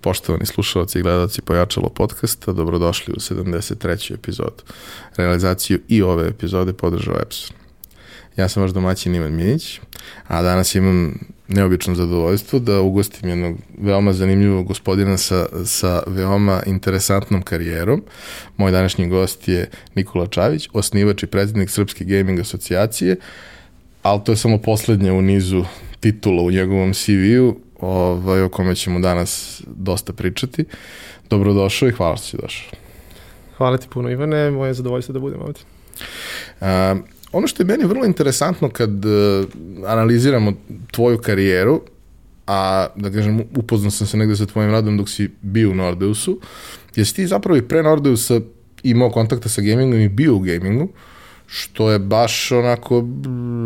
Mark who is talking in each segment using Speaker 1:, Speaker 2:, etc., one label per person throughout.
Speaker 1: Poštovani slušalci i gledalci Pojačalo podcasta, dobrodošli u 73. epizodu. Realizaciju i ove epizode podržao Epson. Ja sam vaš domaćin Ivan Minić, a danas imam neobično zadovoljstvo da ugostim jednog veoma zanimljivog gospodina sa, sa veoma interesantnom karijerom. Moj današnji gost je Nikola Čavić, osnivač i predsednik Srpske gaming asocijacije, ali to je samo poslednja u nizu titula u njegovom CV-u, ovaj, o kome ćemo danas dosta pričati. Dobrodošao i hvala što si došao.
Speaker 2: Hvala ti puno Ivane, moje zadovoljstvo da budem ovde.
Speaker 1: A, ono što je meni vrlo interesantno kad uh, analiziramo tvoju karijeru, a da kažem upoznao sam se negde sa tvojim radom dok si bio u Nordeusu, jesi ti zapravo i pre Nordeusa imao kontakta sa gamingom i bio u gamingu, što je baš onako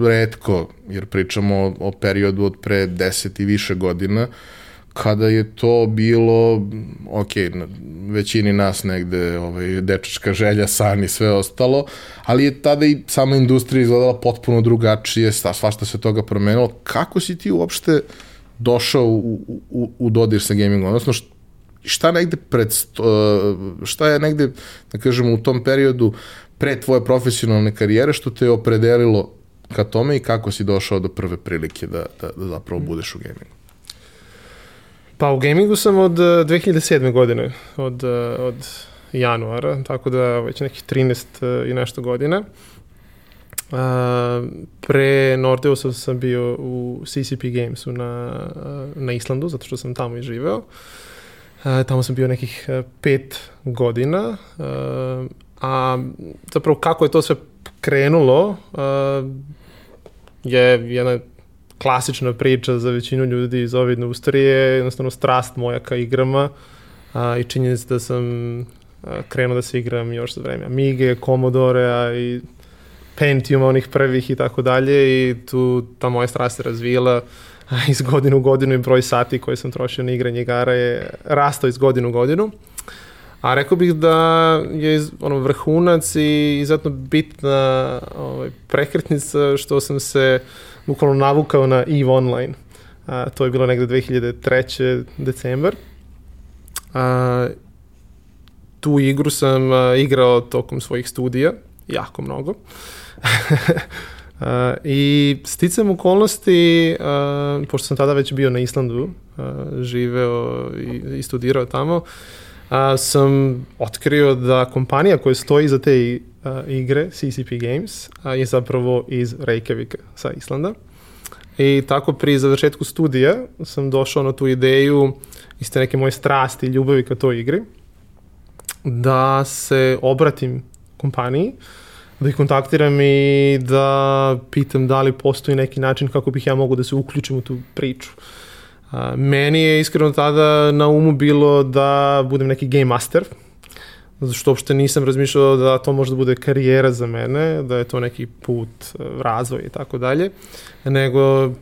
Speaker 1: redko, jer pričamo o, o periodu od pre 10 i više godina, kada je to bilo, ok, većini nas negde ovaj, dečačka želja, san i sve ostalo, ali je tada i sama industrija izgledala potpuno drugačije, svašta se toga promenilo. Kako si ti uopšte došao u, u, u dodir sa gamingom? Odnosno, šta negde pred, šta je negde, da kažemo, u tom periodu pre tvoje profesionalne karijere što te je opredelilo ka tome i kako si došao do prve prilike da, da, da zapravo budeš u gamingu?
Speaker 2: Pa u gamingu sam od 2007. Eh, godine, od, eh, od januara, tako da već nekih 13 eh, i nešto godina. Uh, pre Nordeusa sam bio u CCP Gamesu na, na Islandu, zato što sam tamo i živeo. Uh, tamo sam bio nekih pet godina, uh, a zapravo kako je to sve krenulo uh, je jedna klasična priča za većinu ljudi iz ove industrije, jednostavno strast moja ka igrama a, i činjenica da sam a, krenuo da se igram još za vreme Amige, Commodore a i Pentium onih prvih i tako dalje i tu ta moja strast se razvijela a, iz godinu u godinu i broj sati koje sam trošio na igranje igara je rastao iz godinu u godinu. A rekao bih da je ono vrhunac i izuzetno bitna ovaj, prekretnica što sam se bukvalno navukao na EVE Online. A, to je bilo negde 2003. decembar. A, tu igru sam a, igrao tokom svojih studija, jako mnogo. Uh, I sticam okolnosti, uh, pošto sam tada već bio na Islandu, uh, živeo i, i studirao tamo, a, sam otkrio da kompanija koja stoji za te a, igre, CCP Games, a, je zapravo iz Reykjavika sa Islanda. I tako pri završetku studija sam došao na tu ideju iz te neke moje strasti i ljubavi ka toj igri, da se obratim kompaniji, da ih kontaktiram i da pitam da li postoji neki način kako bih ja mogu da se uključim u tu priču. Uh, meni je iskreno tada na umu bilo da budem neki game master, zato što uopšte nisam razmišljao da to može da bude karijera za mene, da je to neki put e, razvoj i tako dalje, nego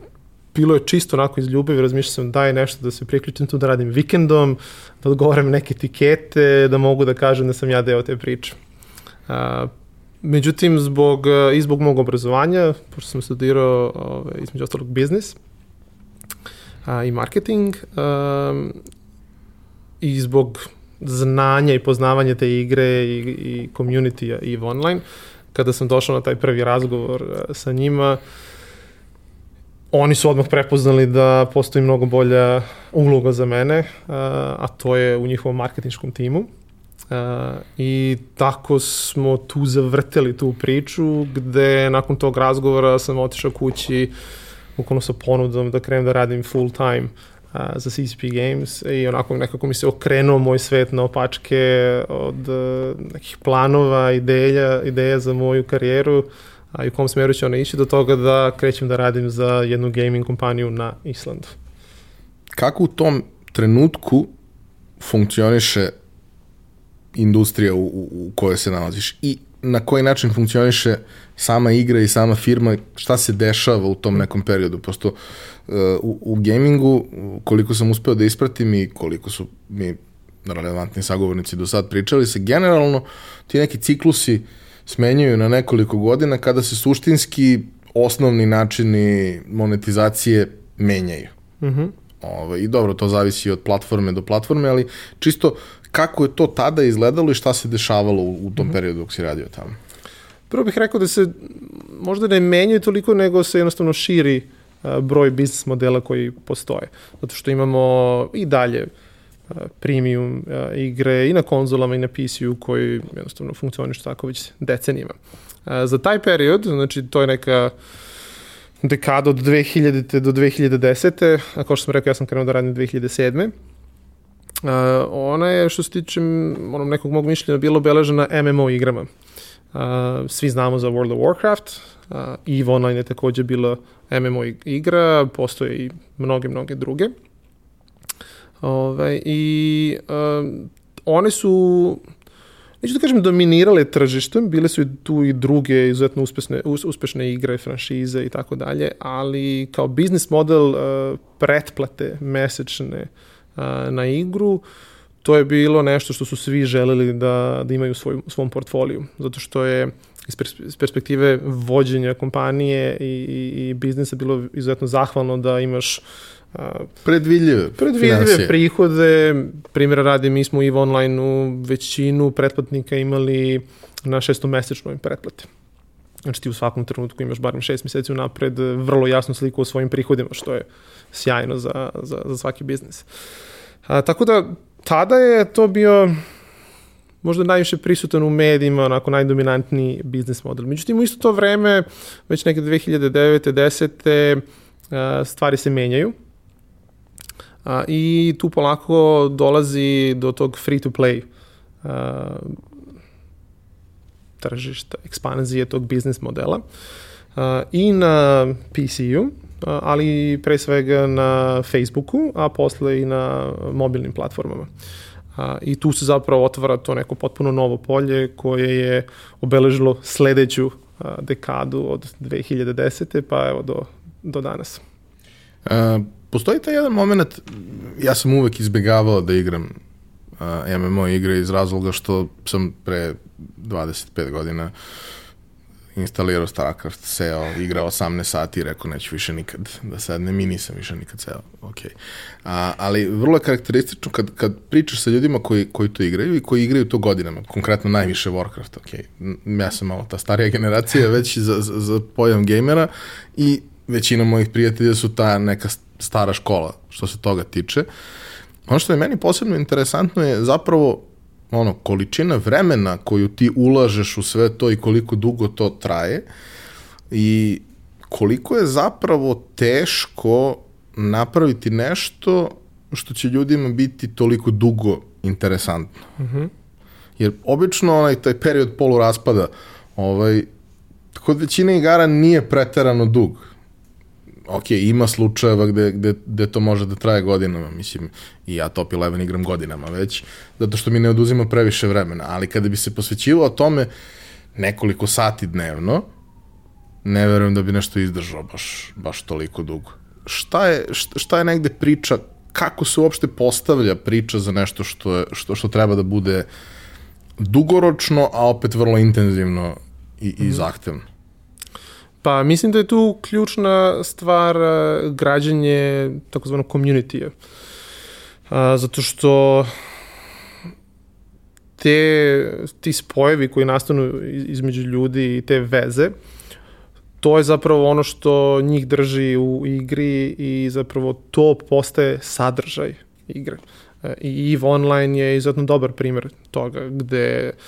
Speaker 2: bilo je čisto onako iz ljubavi, razmišljao sam daj nešto da se priključim tu, da radim vikendom, da odgovaram neke etikete, da mogu da kažem da sam ja deo te priče. A, međutim, zbog, e, i zbog mog obrazovanja, pošto sam studirao ove, između ostalog biznis, a, i marketing um, i zbog znanja i poznavanja te igre i, i community i online, kada sam došao na taj prvi razgovor sa njima, oni su odmah prepoznali da postoji mnogo bolja uloga za mene, a to je u njihovom marketinškom timu. Uh, I tako smo tu zavrteli tu priču, gde nakon tog razgovora sam otišao kući uh, bukvalno sa ponudom da krenem da radim full time uh, za CCP Games i onako nekako mi se okrenuo moj svet na opačke od uh, nekih planova, ideja, ideja za moju karijeru a i u kom smeru će ona ići do toga da krećem da radim za jednu gaming kompaniju na Islandu.
Speaker 1: Kako u tom trenutku funkcioniše industrija u, u, u kojoj se nalaziš i na koji način funkcioniše sama igra i sama firma, šta se dešava u tom nekom periodu, posto uh, u, u gamingu, koliko sam uspeo da ispratim i koliko su mi relevantni sagovornici do sad pričali, se generalno ti neki ciklusi smenjuju na nekoliko godina kada se suštinski osnovni načini monetizacije menjaju. Mm -hmm. Ovaj, I dobro, to zavisi od platforme do platforme, ali čisto kako je to tada izgledalo i šta se dešavalo u, u tom mm -hmm. periodu dok si radio tamo?
Speaker 2: Prvo bih rekao da se možda ne menjaju toliko, nego se jednostavno širi broj biznis modela koji postoje. Zato što imamo i dalje premium igre i na konzolama i na PC-u koji jednostavno funkcionišu tako već decenijama. Za taj period, znači to je neka dekada od 2000. do 2010. A kao što sam rekao, ja sam krenuo da radim 2007. Uh, ona je, što se tiče onom nekog mog mišljenja, bilo obeležena MMO igrama. Svi znamo za World of Warcraft, uh, EVE Online je takođe bila MMO igra, postoje i mnoge, mnoge druge. Ove, ovaj, I uh, one su neću da kažem dominirale tržištem, bile su tu i druge izuzetno uspešne, uspešne igre, franšize i tako dalje, ali kao biznis model uh, pretplate mesečne uh, na igru, to je bilo nešto što su svi želeli da, da imaju u svoj, svom portfoliju, zato što je iz perspektive vođenja kompanije i, i, i biznisa bilo izuzetno zahvalno da imaš
Speaker 1: predvidljive,
Speaker 2: predvidljive financije. prihode. Primjera radi, mi smo u EVE Online-u većinu pretplatnika imali na šestomesečnoj pretplati. Znači ti u svakom trenutku imaš barem šest meseci unapred vrlo jasnu sliku o svojim prihodima, što je sjajno za, za, za svaki biznis. A, tako da tada je to bio možda najviše prisutan u medijima, onako najdominantniji biznis model. Međutim, u isto to vreme, već neke 2009. 10. stvari se menjaju I tu polako dolazi do tog free-to-play tržišta, ekspanzije tog biznis modela i na PC-u, ali pre svega na Facebooku, a posle i na mobilnim platformama. A, I tu se zapravo otvara to neko potpuno novo polje koje je obeležilo sledeću a, dekadu od 2010. pa evo do, do danas.
Speaker 1: A, postoji taj jedan moment, ja sam uvek izbegavao da igram uh, MMO igre iz razloga što sam pre 25 godina instalirao StarCraft, seo, igrao 18 sati i rekao neću više nikad da sednem i nisam više nikad seo. Okay. A, ali vrlo je karakteristično kad, kad pričaš sa ljudima koji, koji to igraju i koji igraju to godinama, konkretno najviše Warcraft, okay. ja sam malo ta starija generacija već za, za, za pojam gamera i većina mojih prijatelja su ta neka stara škola što se toga tiče. Ono što je meni posebno interesantno je zapravo ono, količina vremena koju ti ulažeš u sve to i koliko dugo to traje i koliko je zapravo teško napraviti nešto što će ljudima biti toliko dugo interesantno. Mm -hmm. Jer obično onaj taj period poluraspada ovaj, kod većine igara nije preterano dug ok, ima slučajeva gde, gde, gde to može da traje godinama, mislim, i ja Top 11 igram godinama već, zato što mi ne oduzima previše vremena, ali kada bi se posvećivao tome nekoliko sati dnevno, ne verujem da bi nešto izdržao baš, baš toliko dugo. Šta je, šta, šta je negde priča, kako se uopšte postavlja priča za nešto što, je, što, što treba da bude dugoročno, a opet vrlo intenzivno i, i mhm. zahtevno?
Speaker 2: Pa mislim da je tu ključna stvar e, građanje takozvanog community-a. Zato što te, ti spojevi koji nastanu između ljudi i te veze, to je zapravo ono što njih drži u igri i zapravo to postaje sadržaj igre. E, I EVE Online je izuzetno dobar primer toga, gde uh,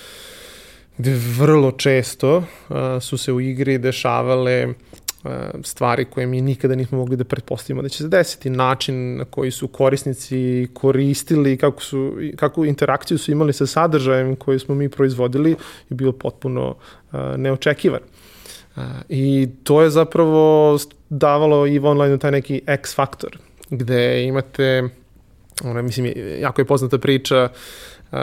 Speaker 2: gde vrlo često uh, su se u igri dešavale uh, stvari koje mi nikada nismo mogli da pretpostavimo da će se desiti. Način na koji su korisnici koristili, kako, su, kako interakciju su imali sa sadržajem koji smo mi proizvodili je bio potpuno uh, neočekivan. Uh, I to je zapravo davalo i online taj neki X faktor, gde imate, ona, mislim, jako je poznata priča uh,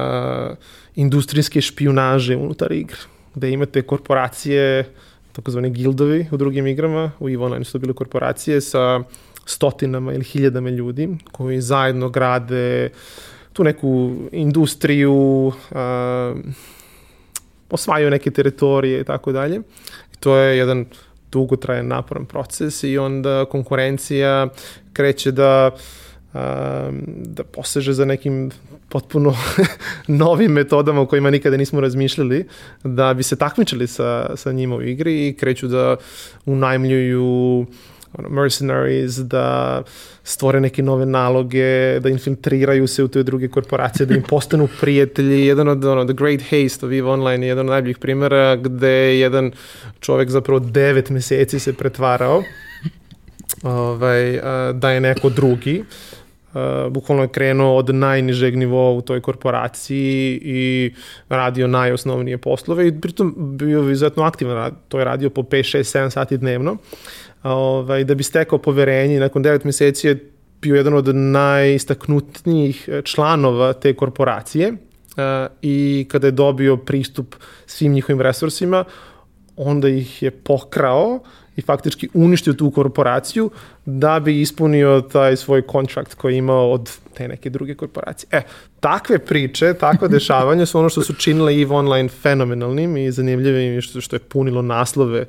Speaker 2: industrijske špionaže unutar igra, gde imate korporacije, takozvane gildovi u drugim igrama, u EVE Online su bile korporacije sa stotinama ili hiljadama ljudi koji zajedno grade tu neku industriju, a, osvajaju neke teritorije i tako dalje. I to je jedan dugotrajan naporan proces i onda konkurencija kreće da da poseže za nekim potpuno novim metodama o kojima nikada nismo razmišljali, da bi se takmičili sa, sa njima u igri i kreću da unajmljuju mercenaries, da stvore neke nove naloge, da infiltriraju se u te druge korporacije, da im postanu prijatelji. Jedan od, ono, The Great Haste of EVE Online je jedan od najboljih primjera gde je jedan čovek zapravo devet meseci se pretvarao ovaj, da je neko drugi. Uh, bukvalno je krenuo od najnižeg nivoa u toj korporaciji i radio najosnovnije poslove i pritom bio izuzetno aktivan, to je radio po 5, 6, 7 sati dnevno. Ovaj, da bi stekao poverenje nakon 9 meseci je bio jedan od najistaknutnijih članova te korporacije uh, i kada je dobio pristup svim njihovim resursima, onda ih je pokrao i faktički uništio tu korporaciju da bi ispunio taj svoj kontrakt koji je imao od te neke druge korporacije. E, takve priče, takve dešavanja su ono što su činile EVE Online fenomenalnim i zanimljivim i što, što je punilo naslove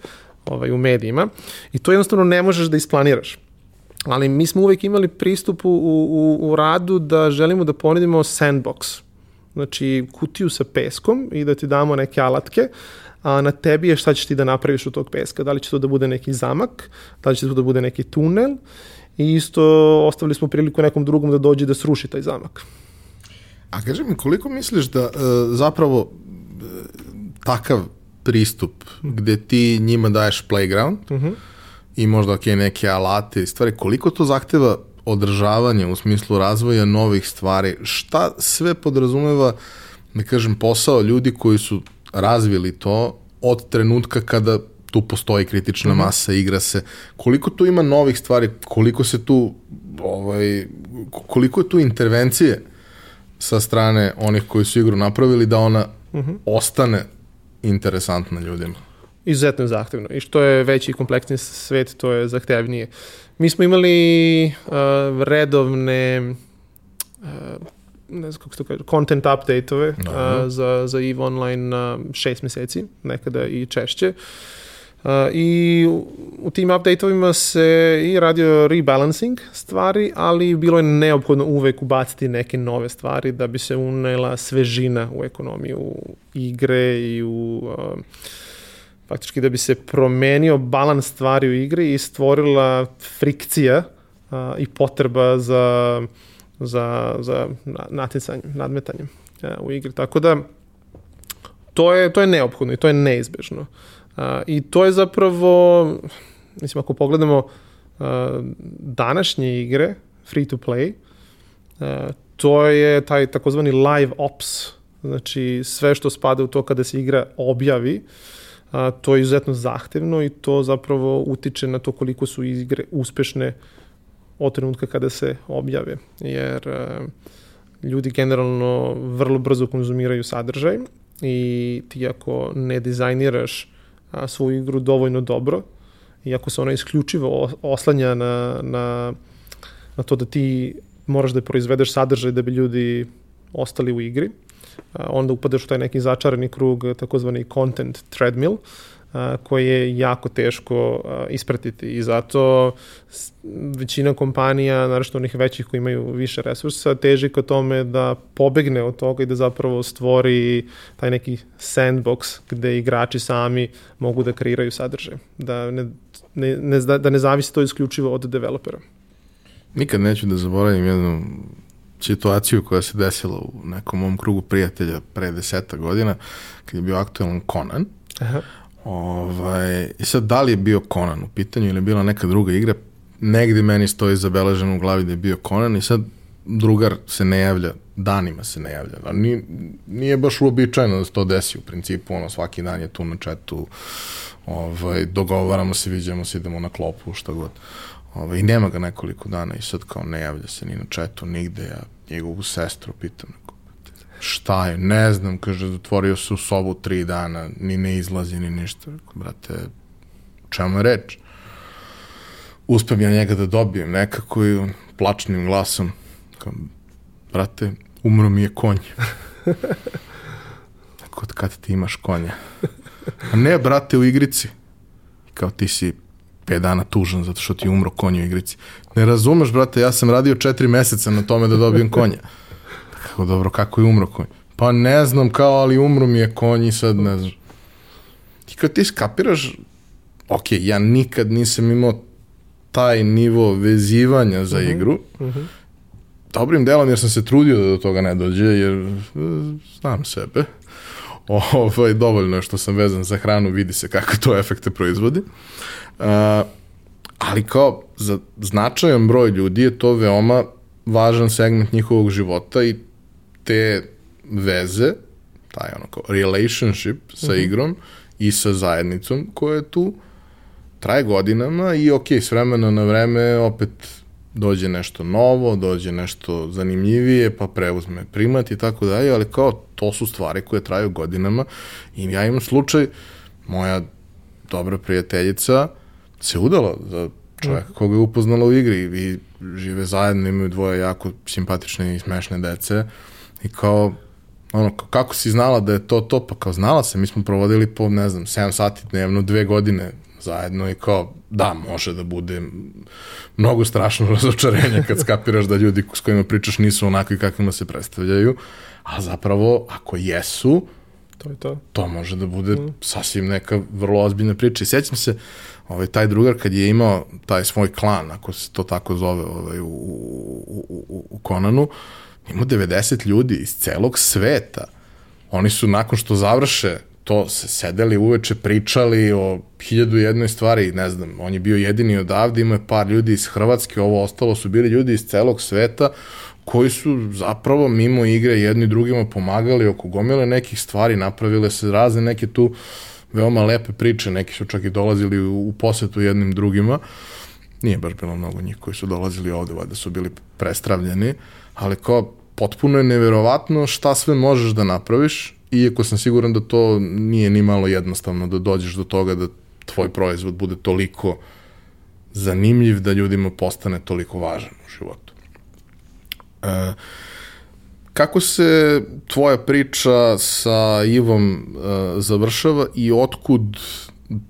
Speaker 2: ovaj, u medijima. I to jednostavno ne možeš da isplaniraš. Ali mi smo uvek imali pristup u, u, u radu da želimo da ponudimo sandbox. Znači, kutiju sa peskom i da ti damo neke alatke, a na tebi je šta ćeš ti da napraviš od tog peska. Da li će to da bude neki zamak, da li će to da bude neki tunel i isto ostavili smo priliku nekom drugom da dođe da sruši taj zamak.
Speaker 1: A kaži mi, koliko misliš da uh, zapravo uh, takav pristup gde ti njima daješ playground uh mhm. -huh. i možda ok, neke alate i stvari, koliko to zahteva održavanje u smislu razvoja novih stvari, šta sve podrazumeva, da kažem, posao ljudi koji su razvili to od trenutka kada tu postoji kritična -hmm. masa, igra se. Koliko tu ima novih stvari, koliko se tu ovaj koliko je tu intervencije sa strane onih koji su igru napravili da ona mm -hmm. ostane interesantna ljudima.
Speaker 2: Izuzetno zahtevno. I što je veći i kompleksni svet, to je zahtevnije. Mi smo imali uh, redovne uh, ne znam kako se to kaže, content update-ove uh, za, za EVE Online na šest meseci, nekada i češće. Uh, I u, u tim update-ovima se i radio rebalancing stvari, ali bilo je neophodno uvek ubaciti neke nove stvari da bi se unela svežina u ekonomiju igre i u uh, faktički da bi se promenio balans stvari u igri i stvorila frikcija uh, i potreba za uh, za, za natjecanje, nadmetanje ja, u igri. Tako da to je, to je neophodno i to je neizbežno. A, I to je zapravo, mislim, ako pogledamo a, današnje igre, free to play, to je taj takozvani live ops, znači sve što spada u to kada se igra objavi, to je izuzetno zahtevno i to zapravo utiče na to koliko su igre uspešne od trenutka kada se objave, jer uh, ljudi generalno vrlo brzo konzumiraju sadržaj i ti ako ne dizajniraš svoju igru dovoljno dobro i ako se ona isključivo oslanja na, na, na to da ti moraš da proizvedeš sadržaj da bi ljudi ostali u igri, onda upadaš u taj neki začarani krug, takozvani content treadmill, koje je jako teško ispratiti i zato većina kompanija, naravno onih većih koji imaju više resursa, teži ka tome da pobegne od toga i da zapravo stvori taj neki sandbox gde igrači sami mogu da kreiraju sadržaj, da ne, ne, ne, da ne zavisi to isključivo od developera.
Speaker 1: Nikad neću da zaboravim jednu situaciju koja se desila u nekom mom krugu prijatelja pre deseta godina, kad je bio aktualan Conan. Aha Ovaj, I sad, da li je bio Conan u pitanju ili je bila neka druga igra, negde meni stoji zabeleženo u glavi da je bio Conan i sad drugar se ne javlja, danima se ne javlja. A nije, nije baš uobičajeno da se to desi u principu, ono, svaki dan je tu na četu, ovaj, dogovaramo se, viđamo se, idemo na klopu, šta god. Ovaj, I nema ga nekoliko dana i sad kao ne javlja se ni na četu, nigde. Ja njegovu sestru pitam, Šta je? Ne znam, kaže, zatvorio se u sobu tri dana, ni ne izlazi, ni ništa. Rekao, brate, čemu je reč? Uspem ja njega da dobijem nekako i plačnim glasom, kao, brate, umro mi je konj. Kod kad ti imaš konja? A ne, brate, u igrici. Kao ti si 5 dana tužan zato što ti je umro konj u igrici. Ne razumeš, brate, ja sam radio 4 meseca na tome da dobijem konja. Kako dobro, kako je umro konj? Pa ne znam kao, ali umro mi je konj i sad ne znam. I kad ti skapiraš, ok, ja nikad nisam imao taj nivo vezivanja za uh -huh. igru, uh -huh. dobrim delom jer sam se trudio da do toga ne dođe, jer e, znam sebe. Ovaj, dovoljno je što sam vezan za hranu, vidi se kako to efekte proizvodi. Uh, ali kao za značajan broj ljudi je to veoma važan segment njihovog života i te veze, taj ono kao relationship sa uh mhm. igrom i sa zajednicom koja je tu, traje godinama i ok, s vremena na vreme opet dođe nešto novo, dođe nešto zanimljivije, pa preuzme primat i tako dalje, ali kao to su stvari koje traju godinama i ja imam slučaj, moja dobra prijateljica se udala za čoveka mhm. koga je upoznala u igri i žive zajedno, imaju dvoje jako simpatične i smešne dece i kao ono, kako si znala da je to to, pa kao znala se, mi smo provodili po, ne znam, 7 sati dnevno, dve godine zajedno i kao, da, može da bude mnogo strašno razočarenje kad skapiraš da ljudi s kojima pričaš nisu onakvi kakvima se predstavljaju, a zapravo, ako jesu,
Speaker 2: to je to.
Speaker 1: To može da bude mm. sasvim neka vrlo ozbiljna priča. I sećam se, ovaj, taj drugar kad je imao taj svoj klan, ako se to tako zove ovaj, u, u, u, u Konanu, imao 90 ljudi iz celog sveta. Oni su nakon što završe to se sedeli uveče, pričali o hiljadu jednoj stvari, ne znam, on je bio jedini odavde, imao je par ljudi iz Hrvatske, ovo ostalo su bili ljudi iz celog sveta koji su zapravo mimo igre jedni drugima pomagali oko gomile nekih stvari, napravile se razne neke tu veoma lepe priče, neki su čak i dolazili u, u posetu jednim drugima, nije baš bilo mnogo njih koji su dolazili ovde, valjda su bili prestravljeni, ali kao potpuno je neverovatno šta sve možeš da napraviš iako sam siguran da to nije ni malo jednostavno da dođeš do toga da tvoj proizvod bude toliko zanimljiv da ljudima postane toliko važan u životu. E, kako se tvoja priča sa Ivom e, završava i otkud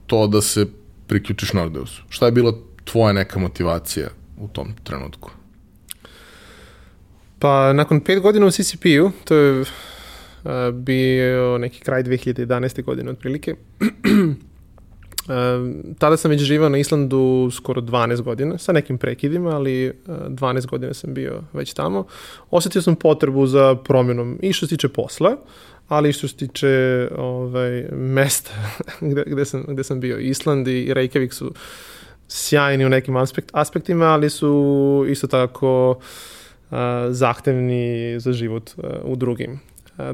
Speaker 1: to da se priključiš Nordeusu? Šta je bila tvoja neka motivacija u tom trenutku?
Speaker 2: Pa, nakon pet godina u CCP-u, to je bio neki kraj 2011. godine otprilike. Tada sam već živao na Islandu skoro 12 godina, sa nekim prekidima, ali 12 godina sam bio već tamo. Osetio sam potrebu za promjenom i što se tiče posla, ali i što se tiče ovaj, mesta gde, gde, sam, gde sam bio. Island i Reykjavik su sjajni u nekim aspekt, aspektima, ali su isto tako uh, zahtevni za život uh, u drugim.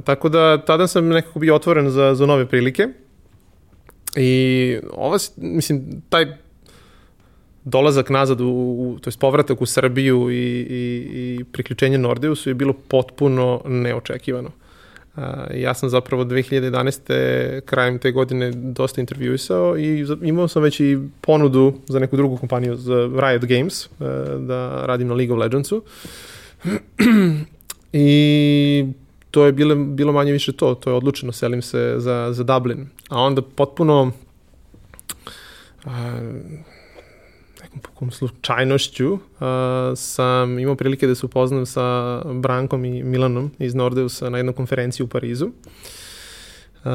Speaker 2: Tako da tada sam nekako bio otvoren za, za nove prilike. I ova, mislim, taj dolazak nazad, u, u, to je povratak u Srbiju i, i, i priključenje Nordeusu je bilo potpuno neočekivano. Uh, ja sam zapravo 2011. krajem te godine dosta intervjuisao i imao sam već i ponudu za neku drugu kompaniju, za Riot Games, uh, da radim na League of Legendsu. I to je bilo, bilo manje više to, to je odlučeno, selim se za, za Dublin. A onda potpuno a, nekom slučajnošću a, sam imao prilike da se upoznam sa Brankom i Milanom iz Nordeusa na jednoj konferenciji u Parizu. Uh,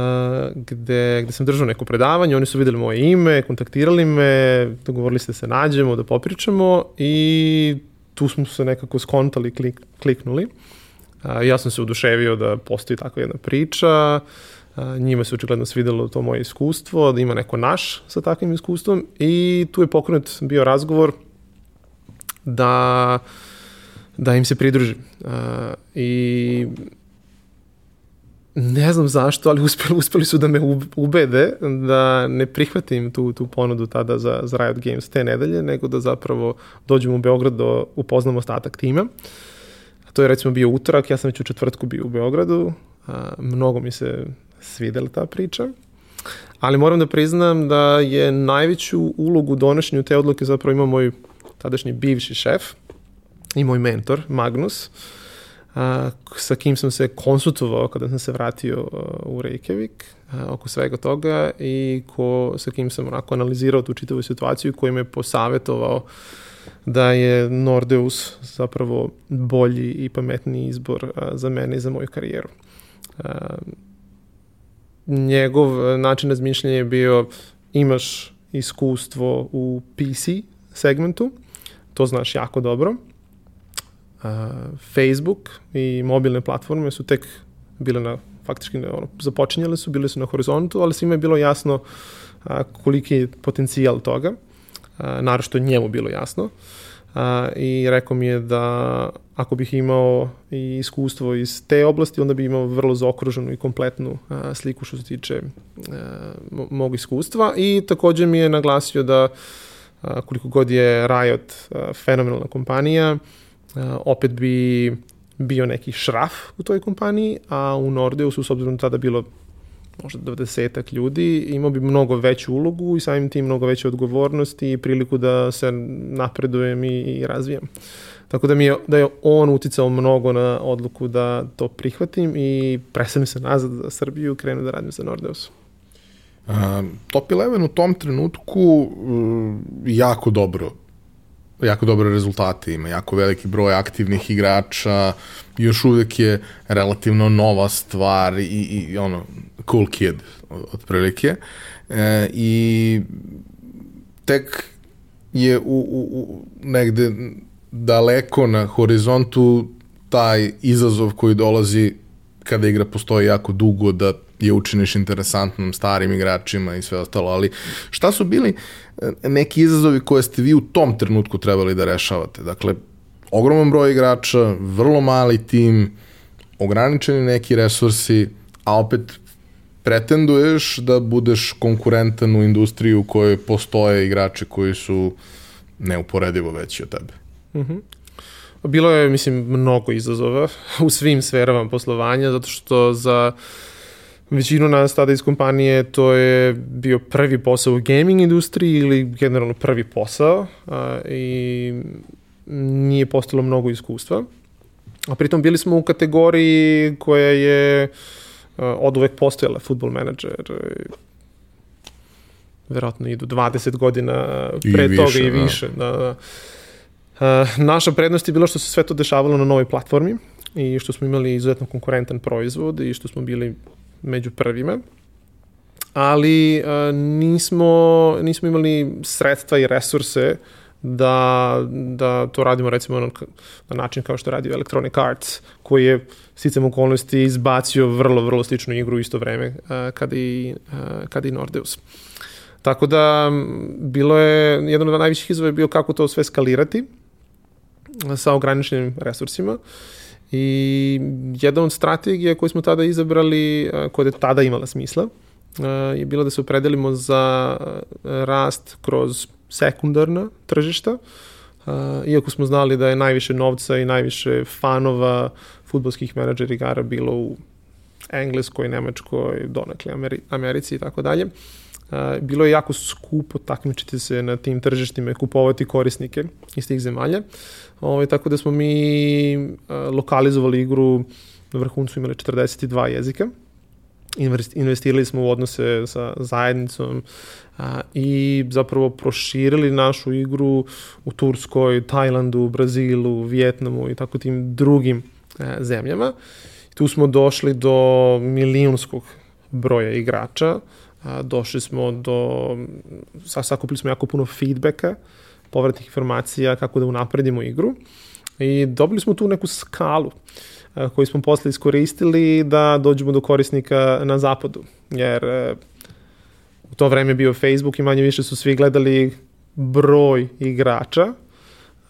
Speaker 2: gde, gde sam držao neko predavanje, oni su videli moje ime, kontaktirali me, dogovorili ste da se nađemo, da popričamo i tu smo se nekako skontali, klik, kliknuli. Uh, ja sam se oduševio da postoji takva jedna priča, njima se očigledno svidelo to moje iskustvo, da ima neko naš sa takvim iskustvom i tu je pokrenut bio razgovor da, da im se pridruži. I ne znam zašto, ali uspeli, uspeli su da me ubede da ne prihvatim tu, tu ponudu tada za, za Riot Games te nedelje, nego da zapravo dođem u Beograd da upoznam ostatak tima. Uh, To je recimo bio utorak, ja sam već u četvrtku bio u Beogradu, a, mnogo mi se svidela ta priča. Ali moram da priznam da je najveću ulogu donošenju te odluke zapravo imao moj tadašnji bivši šef i moj mentor, Magnus, a, sa kim sam se konsultovao kada sam se vratio a, u Reykjavik a, oko svega toga i ko, sa kim sam onako analizirao tu čitavu situaciju koji me posavetovao da je Nordeus zapravo bolji i pametniji izbor a, za mene i za moju karijeru. A, njegov način razmišljanja je bio imaš iskustvo u PC segmentu, to znaš jako dobro, Facebook i mobilne platforme su tek bile na faktički ono, započinjale su, bile su na horizontu, ali svima je bilo jasno a, koliki je potencijal toga, a, naravno što njemu bilo jasno. A, I rekao mi je da ako bih imao i iskustvo iz te oblasti, onda bih imao vrlo zaokruženu i kompletnu a, sliku što se tiče a, mog iskustva. I takođe mi je naglasio da a, koliko god je Riot a, fenomenalna kompanija, opet bi bio neki šraf u toj kompaniji, a u Nordeusu, s obzirom da tada bilo možda 20 ljudi, imao bi mnogo veću ulogu i samim tim mnogo veće odgovornosti i priliku da se napredujem i, i razvijam. Tako da mi je, da je on uticao mnogo na odluku da to prihvatim i preselim se nazad za Srbiju i krenu da radim za Nordeusu.
Speaker 1: Uh, Top 11 u tom trenutku uh, jako dobro jako dobre rezultate ima, jako veliki broj aktivnih igrača, još uvek je relativno nova stvar i, i ono, cool kid, otprilike. E, I tek je u, u, u negde daleko na horizontu taj izazov koji dolazi kada igra postoji jako dugo da je učiniš interesantnom starim igračima i sve ostalo, ali šta su bili e, neki izazovi koje ste vi u tom trenutku trebali da rešavate? Dakle, ogroman broj igrača, vrlo mali tim, ograničeni neki resursi, a opet pretenduješ da budeš konkurentan u industriji u kojoj postoje igrači koji su neuporedivo veći od tebe.
Speaker 2: Mhm. Mm -hmm. Bilo je, mislim, mnogo izazova u svim sferama poslovanja, zato što za većinu nas tada iz kompanije to je bio prvi posao u gaming industriji ili generalno prvi posao a, i nije postalo mnogo iskustva. A pritom bili smo u kategoriji koja je a, od uvek postojala, football manager, verovatno idu 20 godina pre I toga više, i više. Da. Da, da. Uh, naša prednost je bila što se sve to dešavalo na novoj platformi i što smo imali izuzetno konkurentan proizvod i što smo bili među prvima ali uh, nismo, nismo imali sredstva i resurse da, da to radimo recimo na, na način kao što radi Electronic Arts, koji je sticam okolnosti izbacio vrlo, vrlo sličnu igru isto vreme uh, kada, i, uh, kada i Nordeus. Tako da bilo je, jedan od najviših izazova je bio kako to sve skalirati, sa ograničenim resursima. I jedna od strategija koju smo tada izabrali, koja je tada imala smisla, je bila da se opredelimo za rast kroz sekundarna tržišta, iako smo znali da je najviše novca i najviše fanova futbolskih menadžera igara bilo u Engleskoj, Nemačkoj, donakle Ameri Americi i tako dalje bilo je jako skupo takmičiti se na tim tržištima i kupovati korisnike iz tih zemalja. Ovaj, tako da smo mi lokalizovali igru na vrhuncu imali 42 jezika. Investirali smo u odnose sa zajednicom a, i zapravo proširili našu igru u Turskoj, Tajlandu, Brazilu, Vjetnamu i tako tim drugim a, zemljama. Tu smo došli do milijunskog broja igrača došli smo do, sakupili smo jako puno feedbacka, povratnih informacija kako da unapredimo igru i dobili smo tu neku skalu koju smo posle iskoristili da dođemo do korisnika na zapadu, jer a, u to vreme bio Facebook i manje više su svi gledali broj igrača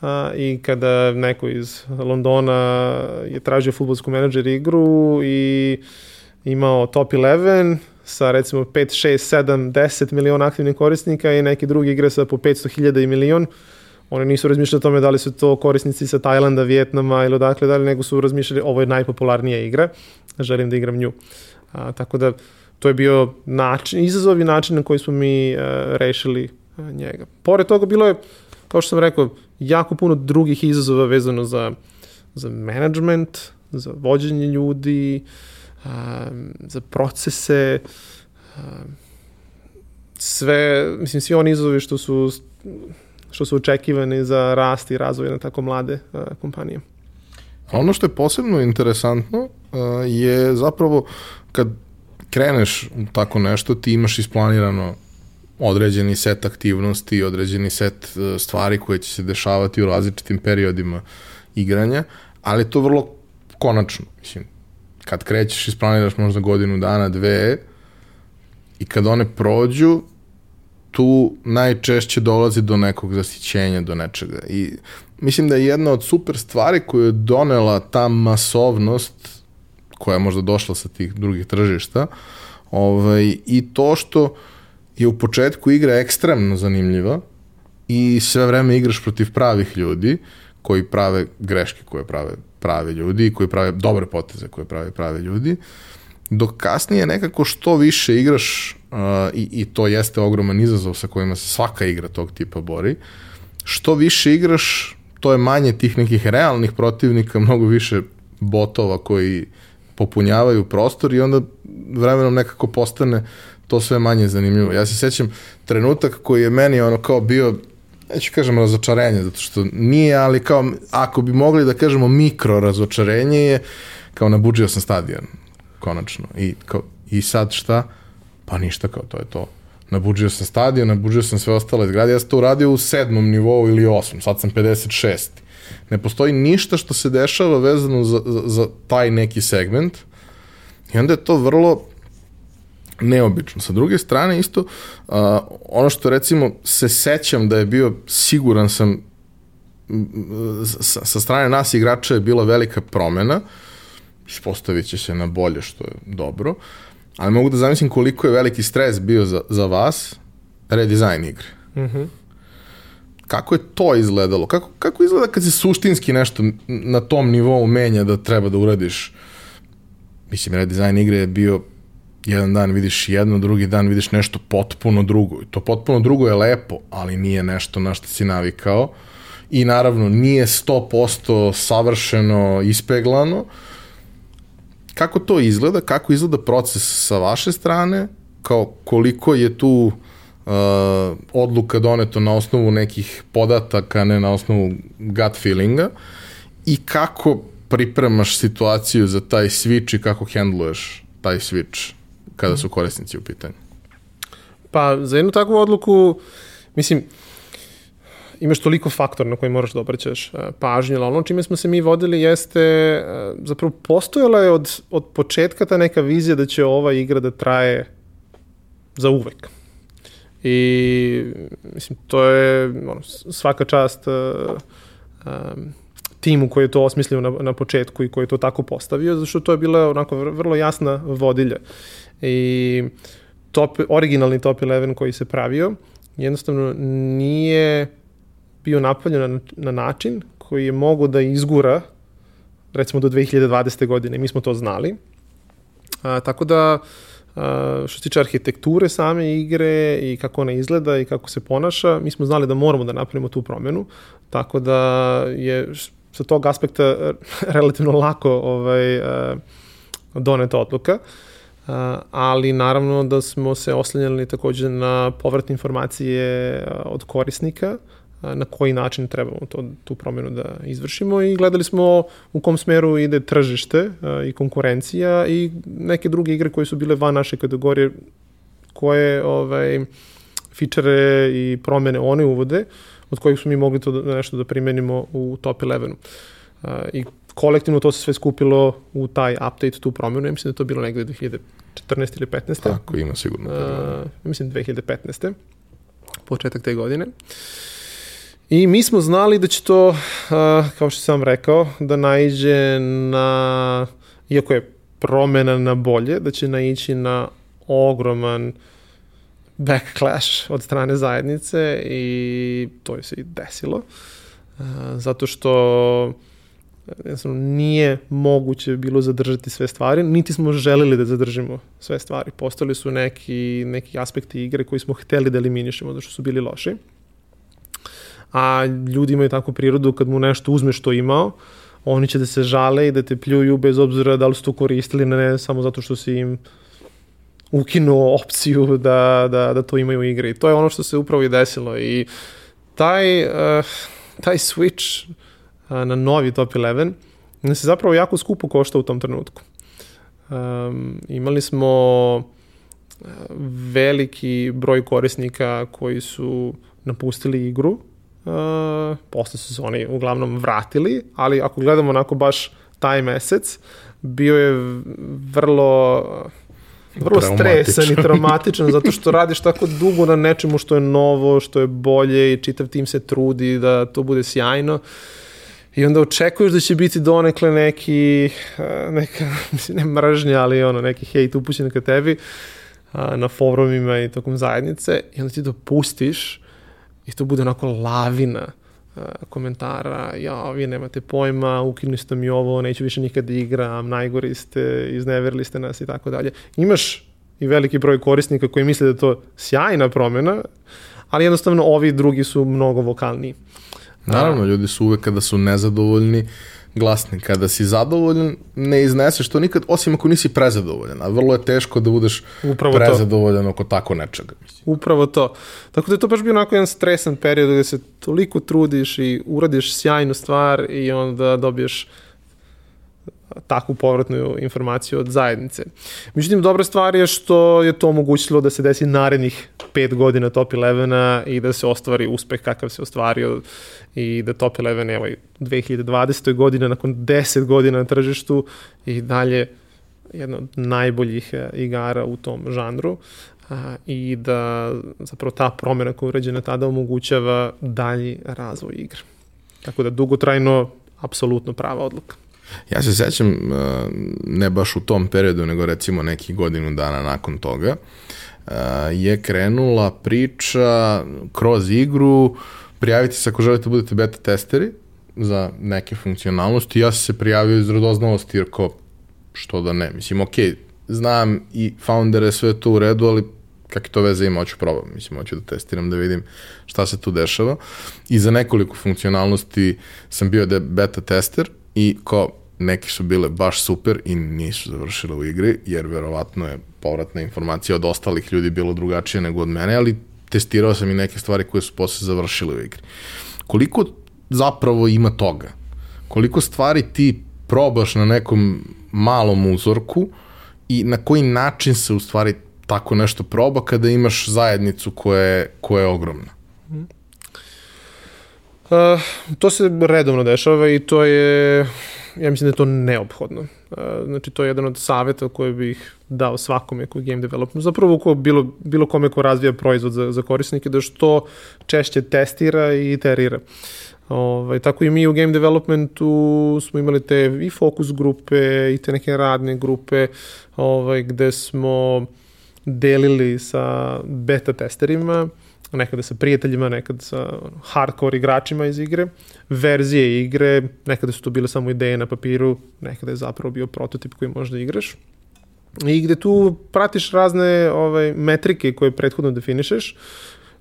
Speaker 2: a, i kada neko iz Londona je tražio futbolsku menadžer igru i imao top 11, sa recimo 5, 6, 7, 10 miliona aktivnih korisnika i neki drugi igre sa po 500.000 i milion, oni nisu razmišljali o tome da li su to korisnici sa Tajlanda, Vjetnama ili odakle dalje, nego su razmišljali ovo je najpopularnija igra, želim da igram nju. A, tako da to je bio način, izazov i način na koji smo mi a, e, rešili a, e, njega. Pored toga bilo je, kao što sam rekao, jako puno drugih izazova vezano za, za management, za vođenje ljudi, um, za procese, um, sve, mislim, svi oni izazovi što su što su očekivani za rast i razvoj na tako mlade uh, kompanije.
Speaker 1: Ono što je posebno interesantno je zapravo kad kreneš u tako nešto, ti imaš isplanirano određeni set aktivnosti, određeni set stvari koje će se dešavati u različitim periodima igranja, ali to vrlo konačno. Mislim, kad krećeš, isplaniraš možda godinu dana, dve, i kad one prođu, tu najčešće dolazi do nekog zasićenja, do nečega. I mislim da je jedna od super stvari koju je donela ta masovnost koja je možda došla sa tih drugih tržišta ovaj, i to što je u početku igra ekstremno zanimljiva i sve vreme igraš protiv pravih ljudi koji prave greške koje prave pravi ljudi koji prave dobre poteze koje prave pravi ljudi dok kasnije nekako što više igraš uh, i, i to jeste ogroman izazov sa kojima se svaka igra tog tipa bori što više igraš to je manje tih nekih realnih protivnika, mnogo više botova koji popunjavaju prostor i onda vremenom nekako postane to sve manje zanimljivo. Ja se sećam trenutak koji je meni ono kao bio neću kažem razočarenje, zato što nije, ali kao, ako bi mogli da kažemo mikro razočarenje je, kao nabuđio sam stadion, konačno. I, kao, i sad šta? Pa ništa, kao to je to nabuđio sam stadion, nabuđio sam sve ostale zgrade, ja sam to uradio u sedmom nivou ili osmom, sad sam 56. Ne postoji ništa što se dešava vezano za, za, za taj neki segment i onda je to vrlo neobično. Sa druge strane isto, uh, ono što recimo se sećam da je bio, siguran sam, sa, sa strane nas igrača je bila velika promena, ispostavit će se na bolje što je dobro, ali mogu da zamislim koliko je veliki stres bio za, za vas redizajn igre. Mm -hmm. Kako je to izgledalo? Kako, kako izgleda kad se suštinski nešto na tom nivou menja da treba da uradiš? Mislim, redizajn igre je bio jedan dan vidiš jedno, drugi dan vidiš nešto potpuno drugo. To potpuno drugo je lepo, ali nije nešto na što si navikao. I naravno, nije 100% savršeno ispeglano, kako to izgleda, kako izgleda proces sa vaše strane, kao koliko je tu uh, odluka doneto na osnovu nekih podataka, ne na osnovu gut feelinga? I kako pripremaš situaciju za taj switch i kako hendluješ taj switch kada su korisnici u pitanju?
Speaker 2: Pa za jednu takvu odluku, mislim, imaš toliko faktora na koji moraš da obraćaš e, pažnju, ali ono čime smo se mi vodili jeste, e, zapravo postojala je od, od početka ta neka vizija da će ova igra da traje za uvek. I mislim, to je ono, svaka čast uh, um, timu koji je to osmislio na, na početku i koji je to tako postavio, zato što to je bila onako vrlo jasna vodilja. I top, originalni top 11 koji se pravio jednostavno nije bio napaljen na, na način koji je mogo da izgura recimo do 2020. godine. Mi smo to znali. A, tako da a, što se tiče arhitekture same igre i kako ona izgleda i kako se ponaša, mi smo znali da moramo da napravimo tu promenu. Tako da je sa tog aspekta relativno lako ovaj, doneta odluka. Uh, ali naravno da smo se oslanjali takođe na povratne informacije od korisnika, na koji način trebamo to, tu promenu da izvršimo i gledali smo u kom smeru ide tržište i konkurencija i neke druge igre koje su bile van naše kategorije koje ovaj, fičere i promene one uvode od kojih smo mi mogli to da, nešto da primenimo u top 11. I kolektivno to se sve skupilo u taj update, tu promenu. Ja mislim da to bilo negde 2014 ili 15.
Speaker 1: Tako, ima sigurno.
Speaker 2: Uh, mislim 2015. Početak te godine. I mi smo znali da će to, uh, kao što sam rekao, da naiđe na, iako je promena na bolje, da će naići na ogroman backlash od strane zajednice i to je se i desilo. Uh, zato što jednostavno nije moguće bilo zadržati sve stvari, niti smo želeli da zadržimo sve stvari. Postali su neki, neki aspekti igre koji smo hteli da eliminišemo, zato što su bili loši a ljudi imaju takvu prirodu kad mu nešto uzme što imao, oni će da se žale i da te pljuju bez obzira da li su to koristili, ne samo zato što si im ukinuo opciju da, da, da to imaju u igri. To je ono što se upravo i desilo i taj, uh, taj switch na novi top 11 nas je zapravo jako skupo košta u tom trenutku. Um, imali smo veliki broj korisnika koji su napustili igru, uh, posle su se oni uglavnom vratili, ali ako gledamo onako baš taj mesec, bio je vrlo vrlo stresan i traumatičan zato što radiš tako dugo na nečemu što je novo, što je bolje i čitav tim se trudi da to bude sjajno. I onda očekuješ da će biti donekle neki, neka, mislim, ne mržnja, ali ono, neki hejt upućen ka tebi na forumima i tokom zajednice i onda ti dopustiš i to bude onako lavina komentara, ja, vi nemate pojma, ukinuli ste mi ovo, neću više nikad da igram, najgori ste, izneverili ste nas i tako dalje. Imaš i veliki broj korisnika koji misle da je to sjajna promjena, ali jednostavno ovi drugi su mnogo vokalniji.
Speaker 1: Naravno, ljudi su uvek kada su nezadovoljni, glasni. Kada si zadovoljan, ne izneseš to nikad, osim ako nisi prezadovoljan. A vrlo je teško da budeš Upravo prezadovoljan to. oko tako nečega. Mislim.
Speaker 2: Upravo to. Tako da je to baš bio onako jedan stresan period gde se toliko trudiš i uradiš sjajnu stvar i onda dobiješ takvu povratnu informaciju od zajednice. Međutim, dobra stvar je što je to omogućilo da se desi narednih pet godina top 11 i da se ostvari uspeh kakav se ostvario i da top 11 evo 2020. godine nakon 10 godina na tržištu i dalje jedna od najboljih e, igara u tom žanru a, i da zapravo ta promjena koja je urađena tada omogućava dalji razvoj igre. Tako da dugotrajno apsolutno prava odluka.
Speaker 1: Ja se sećam, e, ne baš u tom periodu, nego recimo neki godinu dana nakon toga, e, je krenula priča kroz igru, prijavite se ako želite da budete beta testeri za neke funkcionalnosti. Ja sam se prijavio iz radoznalosti, jer ko, što da ne, mislim, ok, znam i foundere sve to u redu, ali kakve to veze ima, hoću probam, mislim, hoću da testiram, da vidim šta se tu dešava. I za nekoliko funkcionalnosti sam bio beta tester i kao neki su bile baš super i nisu završile u igri, jer verovatno je povratna informacija od ostalih ljudi bilo drugačije nego od mene, ali testirao sam i neke stvari koje su posle završile u igri. Koliko zapravo ima toga? Koliko stvari ti probaš na nekom malom uzorku i na koji način se u stvari tako nešto proba kada imaš zajednicu koja je, koja je ogromna?
Speaker 2: Uh, to se redovno dešava i to je ja mislim da je to neophodno. Znači, to je jedan od saveta koje bih dao svakome koji game development, zapravo ko bilo, bilo kome ko razvija proizvod za, za korisnike, da što češće testira i iterira. Ovaj, tako i mi u game developmentu smo imali te i fokus grupe i te neke radne grupe ovaj, gde smo delili sa beta testerima nekada sa prijateljima, nekada sa hardcore igračima iz igre, verzije igre, nekada su to bile samo ideje na papiru, nekada je zapravo bio prototip koji možda igraš. I gde tu pratiš razne ovaj, metrike koje prethodno definišeš,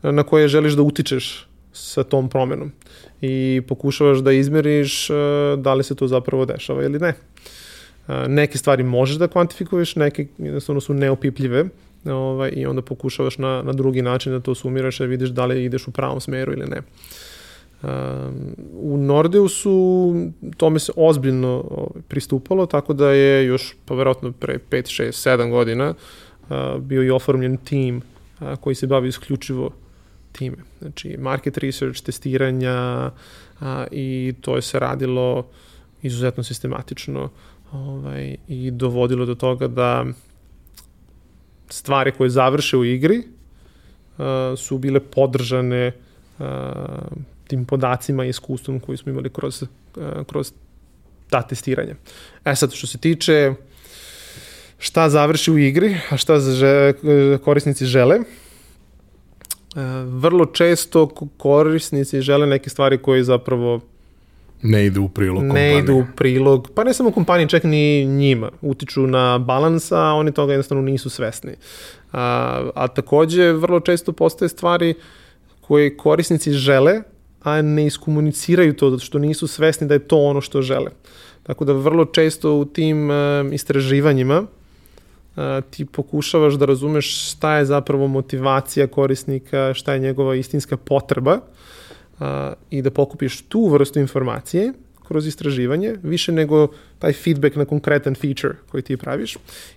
Speaker 2: na koje želiš da utičeš sa tom promenom i pokušavaš da izmeriš uh, da li se to zapravo dešava ili ne. Uh, neke stvari možeš da kvantifikuješ, neke jednostavno su neopipljive, ovaj, i onda pokušavaš na, na drugi način da to sumiraš i vidiš da li ideš u pravom smeru ili ne. Um, u Nordeusu tome se ozbiljno ovaj, pristupalo, tako da je još, pa verovatno pre 5, 6, 7 godina uh, bio i oformljen tim uh, koji se bavi isključivo time. Znači, market research, testiranja uh, i to je se radilo izuzetno sistematično ovaj, i dovodilo do toga da stvari koje završe u igri uh, su bile podržane uh, tim podacima i iskustvom koji smo imali kroz, uh, kroz ta testiranja. E sad, što se tiče šta završi u igri, a šta korisnici žele, vrlo često korisnici žele neke stvari koje zapravo
Speaker 1: Ne idu u prilog kompanije.
Speaker 2: Ne idu u prilog, pa ne samo kompanije, čak ni njima. Utiču na balans, a oni toga jednostavno nisu svesni. A, a takođe, vrlo često postoje stvari koje korisnici žele, a ne iskomuniciraju to, zato što nisu svesni da je to ono što žele. Tako da vrlo često u tim uh, istraživanjima uh, ti pokušavaš da razumeš šta je zapravo motivacija korisnika, šta je njegova istinska potreba uh, i da pokupiš tu vrstu informacije kroz istraživanje, više nego taj feedback na konkretan feature koji ti praviš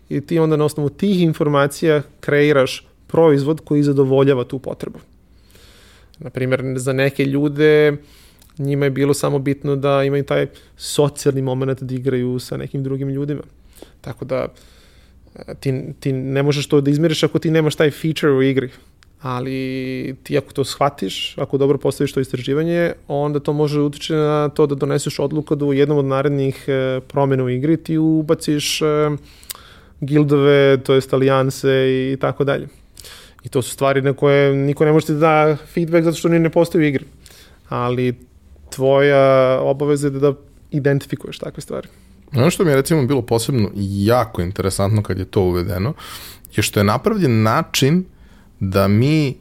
Speaker 2: i ti onda na osnovu tih informacija kreiraš proizvod koji zadovoljava tu potrebu. Naprimer, za neke ljude njima je bilo samo bitno da imaju taj socijalni moment da igraju sa nekim drugim ljudima. Tako da ti, ti ne možeš to da izmeriš ako ti nemaš taj feature u igri ali ti ako to shvatiš, ako dobro postaviš to istraživanje, onda to može utiče na to da doneseš odluku da u jednom od narednih e, promjena u igri ti ubaciš e, gildove, to jest alijanse i tako dalje. I to su stvari na koje niko ne može ti da feedback zato što ni ne postoji u igri. Ali tvoja obaveza je da identifikuješ takve stvari.
Speaker 1: Ono što mi je recimo bilo posebno jako interesantno kad je to uvedeno, je što je napravljen način da mi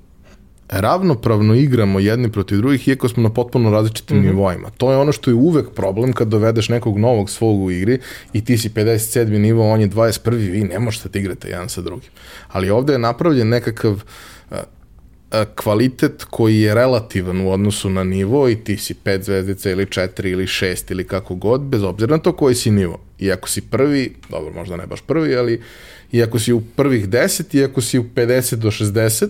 Speaker 1: ravnopravno igramo jedni protiv drugih, iako smo na potpuno različitim mm -hmm. nivoima. To je ono što je uvek problem kad dovedeš nekog novog svog u igri i ti si 57. nivo, on je 21. vi ne možete da igrate jedan sa drugim. Ali ovde je napravljen nekakav kvalitet koji je relativan u odnosu na nivo i ti si 5 zvezdica ili 4 ili 6 ili kako god, bez obzira na to koji si nivo. I ako si prvi, dobro, možda ne baš prvi, ali i ako si u prvih 10 i ako si u 50 do 60,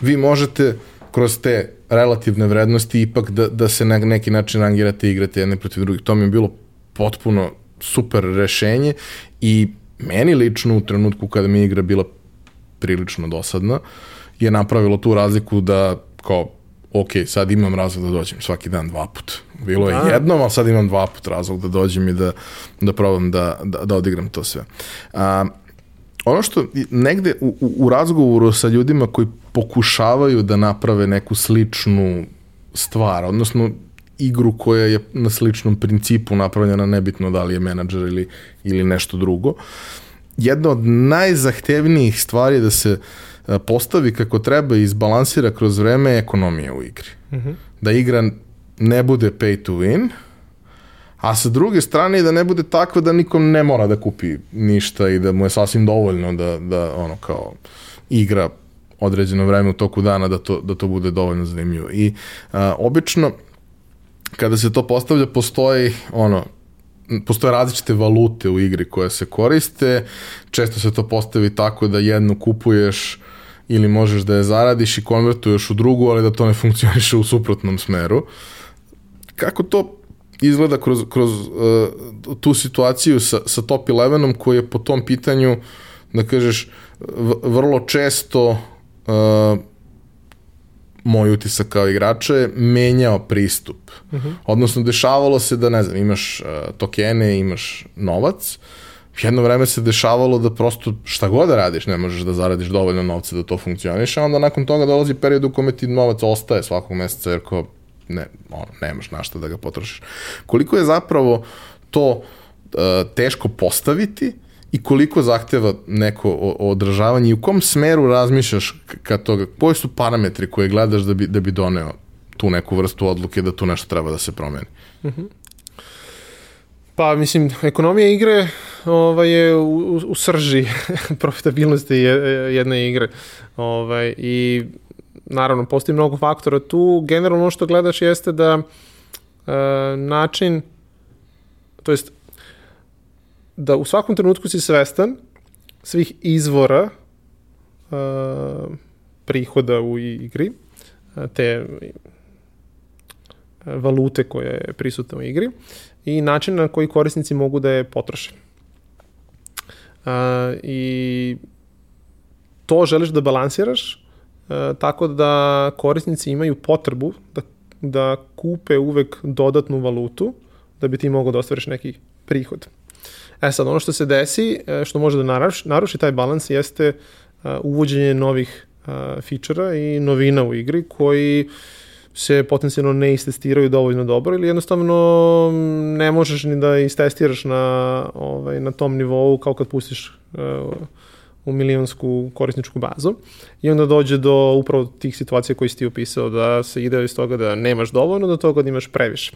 Speaker 1: vi možete kroz te relativne vrednosti ipak da, da se na neki način rangirate i igrate jedne protiv drugih. To mi je bilo potpuno super rešenje i meni lično u trenutku kada mi igra bila prilično dosadna je napravilo tu razliku da kao ok, sad imam razlog da dođem svaki dan dva put. Bilo je da. jednom, ali sad imam dva put razlog da dođem i da, da probam da, da, da odigram to sve. A, ono što negde u, u razgovoru sa ljudima koji pokušavaju da naprave neku sličnu stvar, odnosno igru koja je na sličnom principu napravljena, nebitno da li je menadžer ili, ili nešto drugo. Jedna od najzahtevnijih stvari je da se e, postavi kako treba i izbalansira kroz vreme ekonomija u igri. Mm -hmm. Da igra ne bude pay to win, a sa druge strane da ne bude tako da nikom ne mora da kupi ništa i da mu je sasvim dovoljno da, da ono kao igra određeno vreme u toku dana da to, da to bude dovoljno zanimljivo. I a, obično kada se to postavlja postoji ono postoje različite valute u igri koje se koriste, često se to postavi tako da jednu kupuješ ili možeš da je zaradiš i konvertuješ u drugu, ali da to ne funkcioniše u suprotnom smeru. Kako to izgleda kroz, kroz uh, tu situaciju sa, sa top 11-om koji je po tom pitanju, da kažeš, vrlo često uh, moj utisak kao igrača je menjao pristup. Uh mhm. -huh. Odnosno, dešavalo se da, ne znam, imaš uh, tokene, imaš novac, jedno vreme se dešavalo da prosto šta god da radiš, ne možeš da zaradiš dovoljno novca da to funkcioniše, a onda nakon toga dolazi period u kome ti novac ostaje svakog meseca, jer ko ne, ono, nemaš na šta da ga potrošiš. Koliko je zapravo to uh, teško postaviti i koliko zahteva neko održavanje i u kom smeru razmišljaš kad toga, koji su parametri koje gledaš da bi, da bi doneo tu neku vrstu odluke da tu nešto treba da se promeni? Mm -hmm.
Speaker 2: Pa, mislim, ekonomija igre ovaj, je u, u srži profitabilnosti jedne igre. Ovaj, I naravno, postoji mnogo faktora tu. Generalno ono što gledaš jeste da e, način, to jest da u svakom trenutku si svestan svih izvora e, prihoda u igri, e, te e, valute koja je prisutna u igri i način na koji korisnici mogu da je potroše. Uh, I to želiš da balansiraš tako da korisnici imaju potrebu da, da kupe uvek dodatnu valutu da bi ti mogao da ostvariš neki prihod. E sad, ono što se desi, e, što može da naruši, naruši taj balans jeste uh, uvođenje novih fičera i novina u igri koji se potencijalno ne istestiraju dovoljno dobro ili jednostavno ne možeš ni da istestiraš na, ovaj, na tom nivou kao kad pustiš uh, u milionsku korisničku bazu i onda dođe do upravo tih situacija koji si ti opisao, da se ide iz toga da nemaš dovoljno, do toga da imaš previše.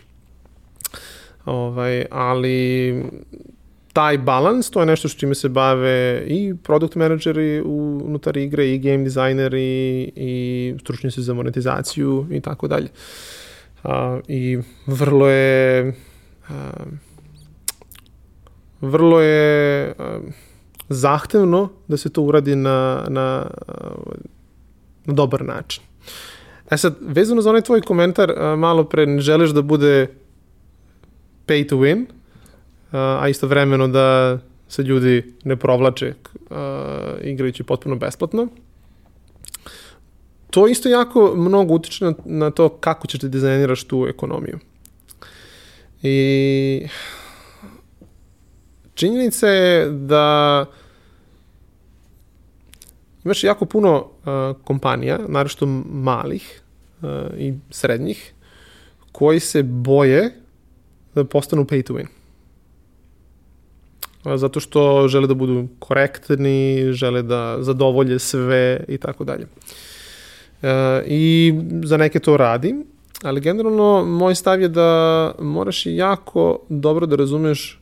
Speaker 2: Ovaj, ali taj balans, to je nešto što čime se bave i product menadžeri unutar igre, i game dizajneri, i stručnjaci za monetizaciju i tako dalje. I vrlo je a, vrlo je a, zahtevno da se to uradi na, na, na dobar način. E sad, vezano za onaj tvoj komentar, malo pre ne želiš da bude pay to win, a istovremeno da se ljudi ne provlače igrajući potpuno besplatno. To isto jako mnogo utiče na, na to kako ćeš da dizajniraš tu ekonomiju. I činjenica je da imaš jako puno uh, kompanija, naravno malih uh, i srednjih, koji se boje da postanu pay to win zato što žele da budu korektni, žele da zadovolje sve i tako dalje. E, I za neke to radi, ali generalno moj stav je da moraš jako dobro da razumeš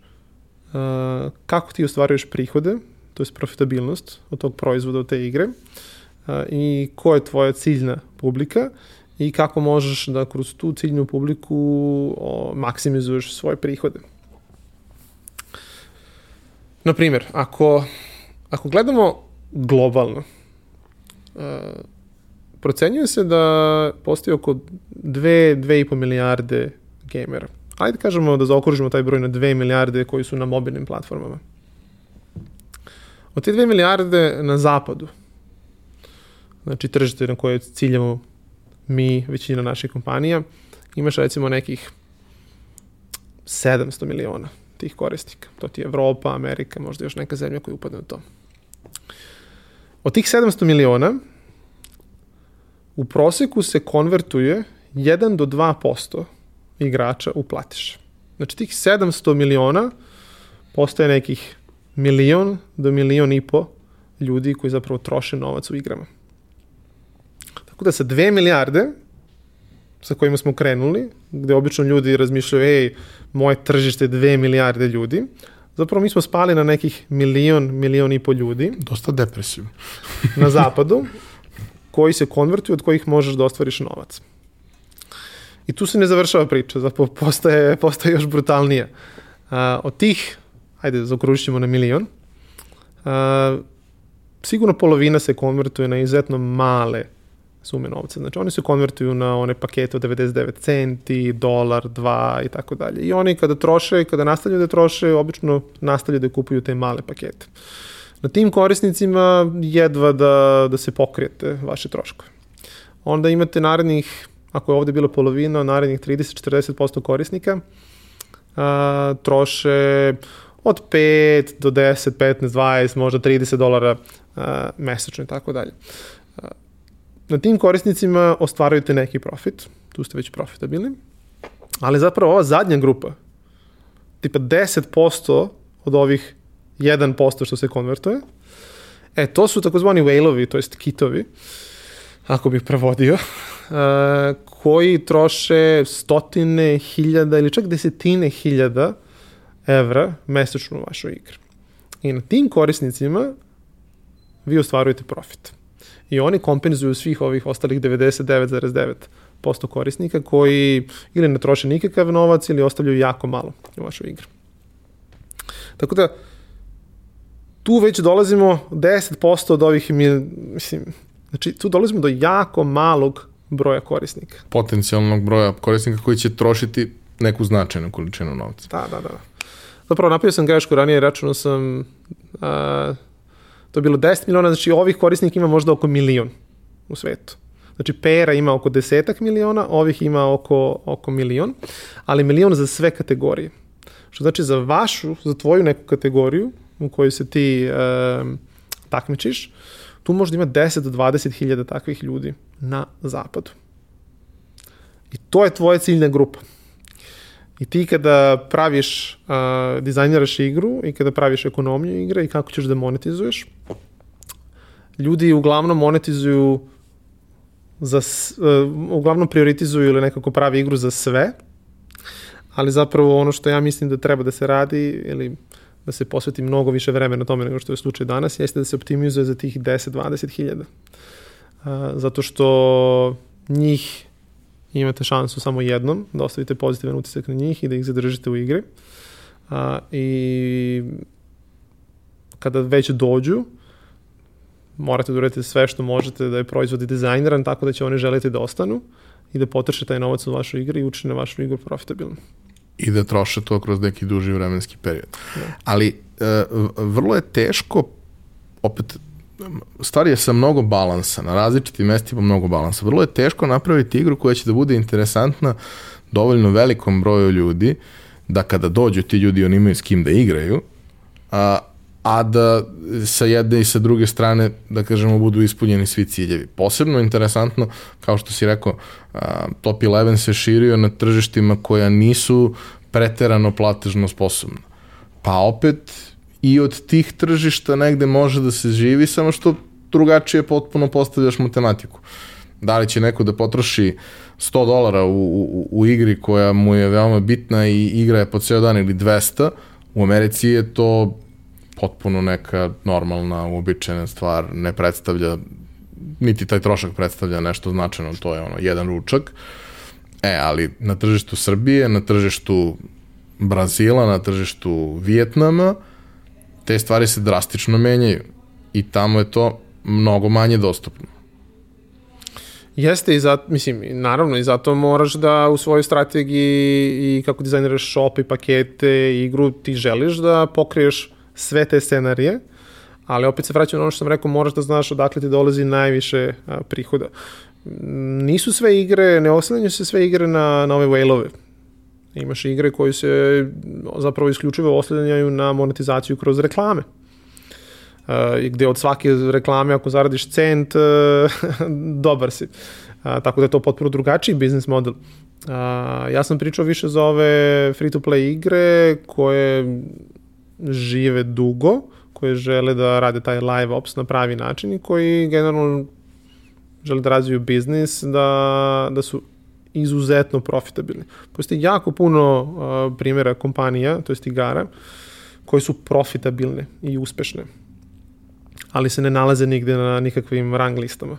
Speaker 2: e, kako ti ostvaruješ prihode, to je profitabilnost od tog proizvoda, od te igre e, i ko je tvoja ciljna publika i kako možeš da kroz tu ciljnu publiku o, maksimizuješ svoje prihode. Na primjer, ako, ako gledamo globalno, uh, procenjuje se da postoji oko 2-2,5 milijarde gamera. Ajde kažemo da zaokružimo taj broj na 2 milijarde koji su na mobilnim platformama. Od te 2 milijarde na zapadu, znači tržište na koje ciljamo mi, većina naših kompanija, imaš recimo nekih 700 miliona tih korisnika. To ti je Evropa, Amerika, možda još neka zemlja koja upadne u to. Od tih 700 miliona u proseku se konvertuje 1 do 2% igrača u platiš. Znači tih 700 miliona postaje nekih milion do milion i po ljudi koji zapravo troše novac u igrama. Tako da sa 2 milijarde sa kojima smo krenuli, gde obično ljudi razmišljaju, ej, moje tržište je 2 milijarde ljudi, zapravo mi smo spali na nekih milion, milion i po ljudi.
Speaker 1: Dosta depresivno.
Speaker 2: na zapadu, koji se konvertuju, od kojih možeš da ostvariš novac. I tu se ne završava priča, zapravo postaje, postaje još brutalnija. Uh, od tih, ajde, zaokružit ćemo na milion, uh, sigurno polovina se konvertuje na izuzetno male sume novca. Znači oni se konvertuju na one pakete od 99 centi, dolar, dva i tako dalje. I oni kada troše, kada nastavljaju da troše, obično nastavljaju da kupuju te male pakete. Na tim korisnicima jedva da, da se pokrijete vaše troškove. Onda imate narednih, ako je ovde bilo polovina, narednih 30-40% korisnika a, troše od 5 do 10, 15, 20, možda 30 dolara a, mesečno i tako dalje. Na tim korisnicima ostvarujete neki profit, tu ste već profitabilni, ali zapravo ova zadnja grupa, tipa 10% od ovih 1% što se konvertuje, e, to su takozvani whale-ovi, to jest kitovi, ako bih prevodio, uh, koji troše stotine hiljada ili čak desetine hiljada evra mesečno u vašoj igri. I na tim korisnicima vi ostvarujete profit i oni kompenzuju svih ovih ostalih 99,9% korisnika koji ili ne troše nikakav novac ili ostavljaju jako malo u vašoj igri. Tako da, tu već dolazimo 10% od ovih, mislim, znači tu dolazimo do jako malog broja korisnika.
Speaker 1: Potencijalnog broja korisnika koji će trošiti neku značajnu količinu novca.
Speaker 2: Da, da, da. Zapravo napravio sam grešku ranije, računao sam a, To je bilo 10 miliona, znači ovih korisnika ima možda oko milion u svetu. Znači pera ima oko desetak miliona, ovih ima oko, oko milion, ali milion za sve kategorije. Što znači za vašu, za tvoju neku kategoriju u kojoj se ti e, takmičiš, tu možda ima 10 do 20 hiljada takvih ljudi na zapadu. I to je tvoja ciljna grupa. I ti kada praviš, uh, dizajniraš igru i kada praviš ekonomiju igre i kako ćeš da monetizuješ, ljudi uglavnom monetizuju za, uh, uglavnom prioritizuju ili nekako pravi igru za sve, ali zapravo ono što ja mislim da treba da se radi ili da se posveti mnogo više vremena tome nego što je slučaj danas, jeste da se optimizuje za tih 10-20 hiljada. Zato što njih imate šansu samo jednom da ostavite pozitivan utisak na njih i da ih zadržite u igri. A, I kada već dođu, morate da uradite sve što možete da je proizvod dizajniran tako da će oni želiti da ostanu i da potrše taj novac u vašu igru i učine vašu igru profitabilnom.
Speaker 1: I da troše to kroz neki duži vremenski period.
Speaker 2: Da.
Speaker 1: Ali e, vrlo je teško, opet, stvar je sa mnogo balansa, na različitim mestima mnogo balansa. Vrlo je teško napraviti igru koja će da bude interesantna dovoljno velikom broju ljudi, da kada dođu ti ljudi oni imaju s kim da igraju, a, a da sa jedne i sa druge strane, da kažemo, budu ispunjeni svi ciljevi. Posebno interesantno, kao što si rekao, Top 11 se širio na tržištima koja nisu preterano platežno sposobna. Pa opet i od tih tržišta negde može da se živi, samo što drugačije potpuno postavljaš matematiku. Da li će neko da potroši 100 dolara u, u, u igri koja mu je veoma bitna i igra je po ceo dan ili 200, u Americi je to potpuno neka normalna, uobičajena stvar, ne predstavlja, niti taj trošak predstavlja nešto značajno, to je ono, jedan ručak. E, ali na tržištu Srbije, na tržištu Brazila, na tržištu Vijetnama, te stvari se drastično menjaju i tamo je to mnogo manje dostupno.
Speaker 2: Jeste i zato, mislim, naravno i zato moraš da u svojoj strategiji i kako dizajniraš shop i pakete i igru ti želiš da pokriješ sve te scenarije, ali opet se vraćam na ono što sam rekao, moraš da znaš odakle ti dolazi najviše a, prihoda. Nisu sve igre, ne oslanjaju se sve igre na, na ove whale-ove. Imaš igre koje se zapravo isključivo oslanjaju na monetizaciju kroz reklame. Uh, gde od svake reklame ako zaradiš cent, uh, dobar si. Uh, tako da je to potpuno drugačiji biznis model. Uh, ja sam pričao više za ove free-to-play igre koje žive dugo, koje žele da rade taj live ops na pravi način i koji generalno žele da razviju biznis, da, da su izuzetno profitabilni. Postoji jako puno uh, primjera kompanija, to jest igara, koje su profitabilne i uspešne ali se ne nalaze nigde na nikakvim rang listama.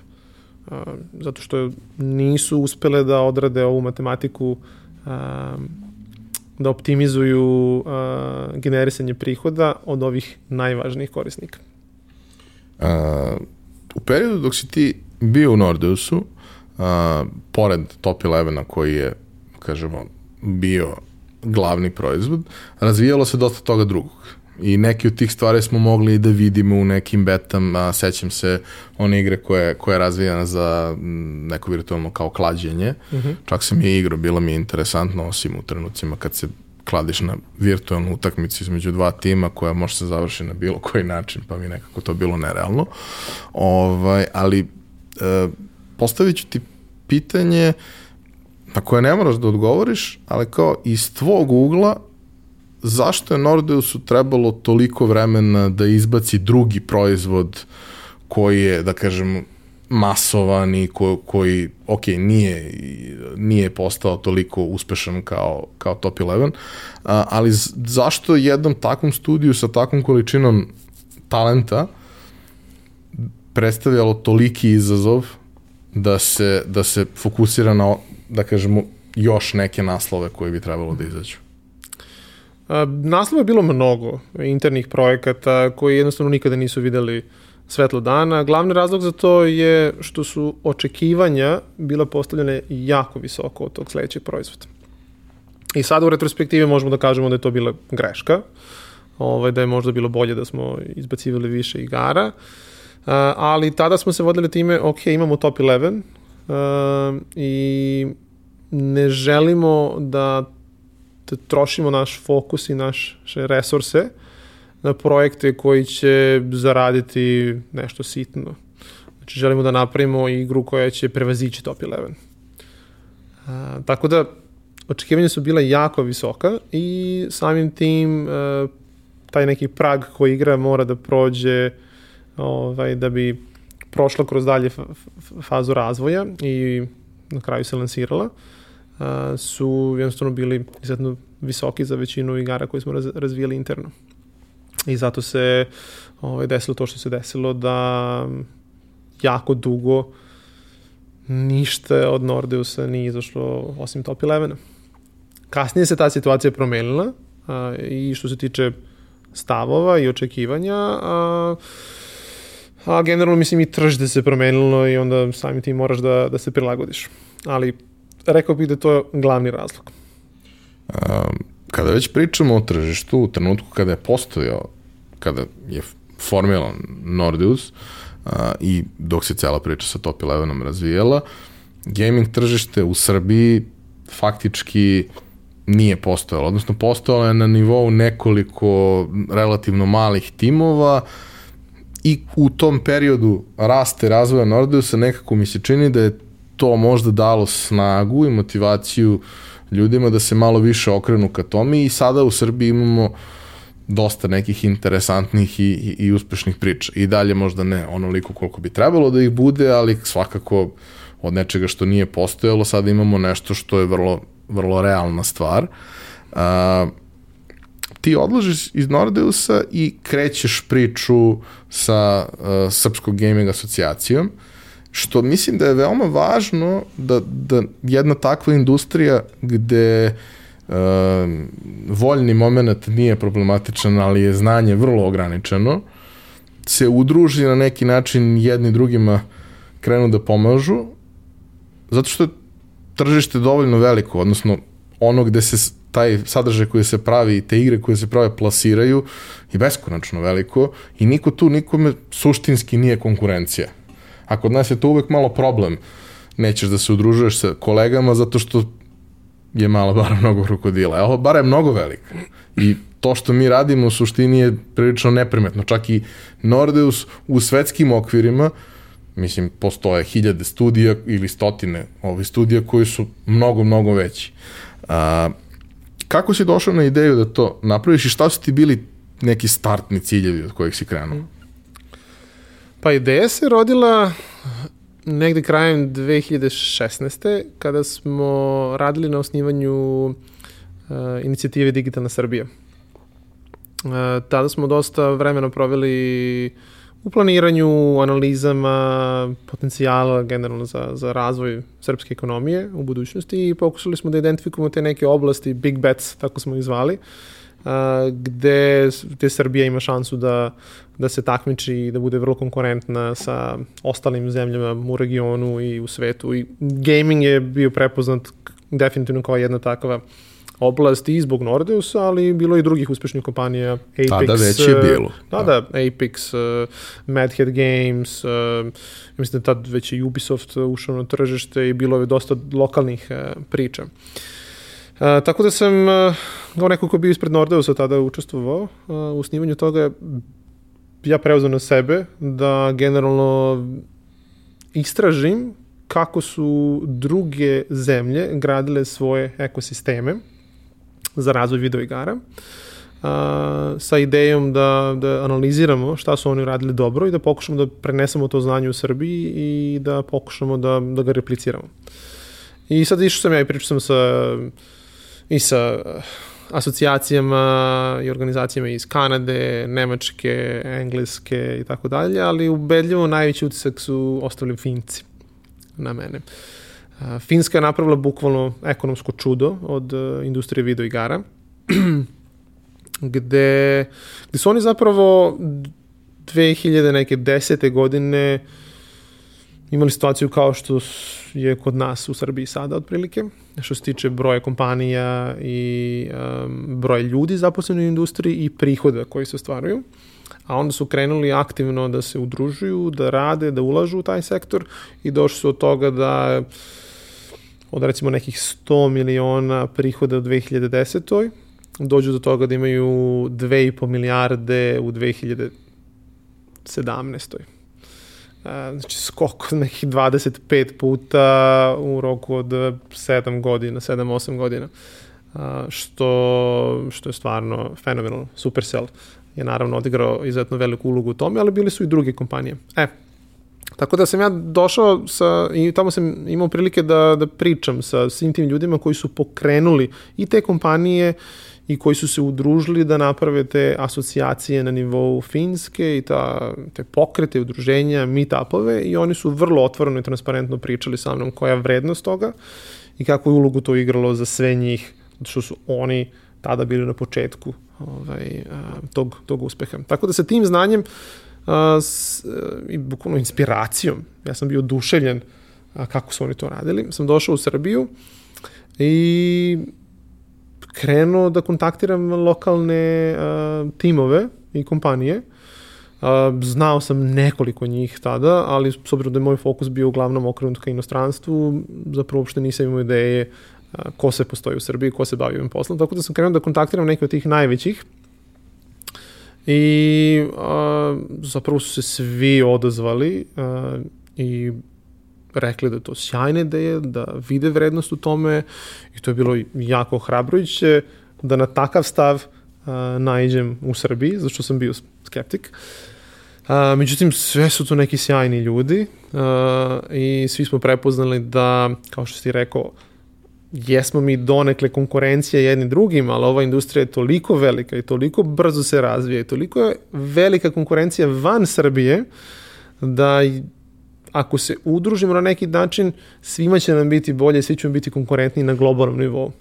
Speaker 2: Uh, zato što nisu uspele da odrade ovu matematiku uh, da optimizuju uh, generisanje prihoda od ovih najvažnijih korisnika.
Speaker 1: Uh, u periodu dok si ti bio u Nordeusu, uh, pored Top 11 koji je, kažemo, bio glavni proizvod, razvijalo se dosta toga drugog. I neke od tih stvari smo mogli da vidimo u nekim betama, sećam se one igre koje, koja je razvijena za neko virtualno kao klađenje. Uh -huh. Čak sam je igrao, bilo mi je interesantno, osim u trenucima kad se kladiš na virtualnu utakmicu između dva tima koja može se završiti na bilo koji način, pa mi nekako to bilo nerealno. Ovaj, ali e, postavit ću ti pitanje na koje ne moraš da odgovoriš, ali kao iz tvog ugla zašto je Nordeusu trebalo toliko vremena da izbaci drugi proizvod koji je, da kažem, masovan i ko, koji, ok, nije, nije postao toliko uspešan kao, kao Top 11, a, ali zašto jednom takvom studiju sa takvom količinom talenta predstavljalo toliki izazov da se, da se fokusira na, da kažemo, još neke naslove koje bi trebalo da izađu?
Speaker 2: Naslova je bilo mnogo internih projekata koji jednostavno nikada nisu videli svetlo dana. Glavni razlog za to je što su očekivanja bila postavljene jako visoko od tog sledećeg proizvoda. I sada u retrospektivi možemo da kažemo da je to bila greška, ovaj, da je možda bilo bolje da smo izbacivali više igara, ali tada smo se vodili time, ok, imamo top 11 uh, i ne želimo da trošimo naš fokus i naše resurse na projekte koji će zaraditi nešto sitno. Znači, želimo da napravimo igru koja će prevazići top 11. A, tako da, očekivanja su bila jako visoka i samim tim a, taj neki prag koji igra mora da prođe ovaj, da bi prošla kroz dalje fazu razvoja i na kraju se lansirala, a, su jednostavno bili izuzetno visoki za većinu igara koje smo raz, razvijali interno. I zato se ovaj, desilo to što se desilo da jako dugo ništa od Nordeusa nije izašlo osim Top 11. Kasnije se ta situacija promenila a, i što se tiče stavova i očekivanja, a, a generalno mislim i tržište se promenilo i onda sami ti moraš da, da se prilagodiš. Ali rekao bih da to je glavni razlog.
Speaker 1: Um, kada već pričamo o tržištu, u trenutku kada je postojao, kada je formilan Nordeus i dok se cela priča sa Top 11 razvijala, gaming tržište u Srbiji faktički nije postojalo, odnosno postojalo je na nivou nekoliko relativno malih timova i u tom periodu raste razvoja Nordeusa nekako mi se čini da je to možda dalo snagu i motivaciju ljudima da se malo više okrenu ka tome i sada u Srbiji imamo dosta nekih interesantnih i, i, i uspešnih priča. I dalje možda ne onoliko koliko bi trebalo da ih bude, ali svakako od nečega što nije postojalo, sada imamo nešto što je vrlo, vrlo realna stvar. A, ti odlažiš iz Nordeusa i krećeš priču sa uh, Srpskog gaming asocijacijom, što mislim da je veoma važno da, da jedna takva industrija gde uh, voljni moment nije problematičan, ali je znanje vrlo ograničeno, se udruži na neki način jedni drugima krenu da pomažu, zato što je tržište dovoljno veliko, odnosno ono gde se taj sadržaj koji se pravi i te igre koje se prave plasiraju i beskonačno veliko i niko tu nikome suštinski nije konkurencija. A kod nas je to uvek malo problem. Nećeš da se udružuješ sa kolegama zato što je malo bara mnogo krokodila. Evo, bara je mnogo velika. I to što mi radimo u suštini je prilično neprimetno. Čak i Nordeus u svetskim okvirima, mislim, postoje hiljade studija ili stotine ovih studija koji su mnogo, mnogo veći. A, kako si došao na ideju da to napraviš i šta su ti bili neki startni ciljevi od kojih si krenuo?
Speaker 2: Pa ideja se rodila negde krajem 2016. kada smo radili na osnivanju uh, inicijative Digitalna Srbija. Uh, tada smo dosta vremena proveli u planiranju, analizama potencijala generalno za, za razvoj srpske ekonomije u budućnosti i pokušali smo da identifikujemo te neke oblasti, big bets, tako smo ih zvali, uh, gde, gde Srbija ima šansu da, da se takmiči i da bude vrlo konkurentna sa ostalim zemljama u regionu i u svetu. I gaming je bio prepoznat definitivno kao jedna takva oblast i zbog Nordeusa, ali bilo i drugih uspešnih kompanija.
Speaker 1: Apex, Tada već je
Speaker 2: uh,
Speaker 1: bilo.
Speaker 2: Da, da, Apex, uh, Madhead Games, uh, mislim da tad već je Ubisoft ušao na tržište i bilo je dosta lokalnih uh, priča. Uh, tako da sam uh, kao neko ko bio ispred Nordeusa tada učestvovao uh, u snimanju toga ja preuzeo na sebe da generalno istražim kako su druge zemlje gradile svoje ekosisteme za razvoj videoigara uh, sa idejom da, da analiziramo šta su oni radili dobro i da pokušamo da prenesemo to znanje u Srbiji i da pokušamo da, da ga repliciramo. I sad išao sam ja i pričao sam sa i sa asocijacijama i organizacijama iz Kanade, Nemačke, Engleske i tako dalje, ali ubedljivo najveći utisak su ostavili Finci na mene. Finska je napravila bukvalno ekonomsko čudo od e, industrije videoigara, gde, gde su oni zapravo 2000 neke desete godine imali situaciju kao što je kod nas u Srbiji sada otprilike, što se tiče broja kompanija i um, broja ljudi zaposlenih u industriji i prihoda koji se ostvaruju. A onda su krenuli aktivno da se udružuju, da rade, da ulažu u taj sektor i došli su od toga da od recimo nekih 100 miliona prihoda u 2010. dođu do toga da imaju 2,5 milijarde u 2017 znači skok nekih 25 puta u roku od 7 godina, 7-8 godina, što, što je stvarno fenomenalno. Supercell je naravno odigrao izuzetno veliku ulogu u tome, ali bili su i druge kompanije. E, Tako da sam ja došao sa, i tamo sam imao prilike da, da pričam sa svim tim ljudima koji su pokrenuli i te kompanije i koji su se udružili da naprave te asocijacije na nivou Finske i ta, te pokrete, udruženja, meetupove i oni su vrlo otvoreno i transparentno pričali sa mnom koja je vrednost toga i kako je ulogu to igralo za sve njih, što su oni tada bili na početku ovaj, tog, tog uspeha. Tako da sa tim znanjem a, s, i bukvalno inspiracijom, ja sam bio oduševljen a, kako su oni to radili, sam došao u Srbiju i krenuo da kontaktiram lokalne a, timove i kompanije. A, znao sam nekoliko njih tada, ali s obzirom da je moj fokus bio uglavnom okrenut ka inostranstvu, zapravo uopšte nisam imao ideje a, ko se postoji u Srbiji, ko se bavi ovim poslom, tako da sam krenuo da kontaktiram neke od tih najvećih i a, zapravo su se svi odazvali a, i rekli da je to sjajna ideja, da vide vrednost u tome i to je bilo jako hrabrujuće da na takav stav a, najđem u Srbiji, zašto sam bio skeptik. A, međutim, sve su to neki sjajni ljudi a, i svi smo prepoznali da, kao što si rekao, jesmo mi donekle konkurencija jedni drugim, ali ova industrija je toliko velika i toliko brzo se razvija i toliko je velika konkurencija van Srbije da ako se udružimo na neki način, svima će nam biti bolje, svi ćemo biti konkurentni na globalnom nivou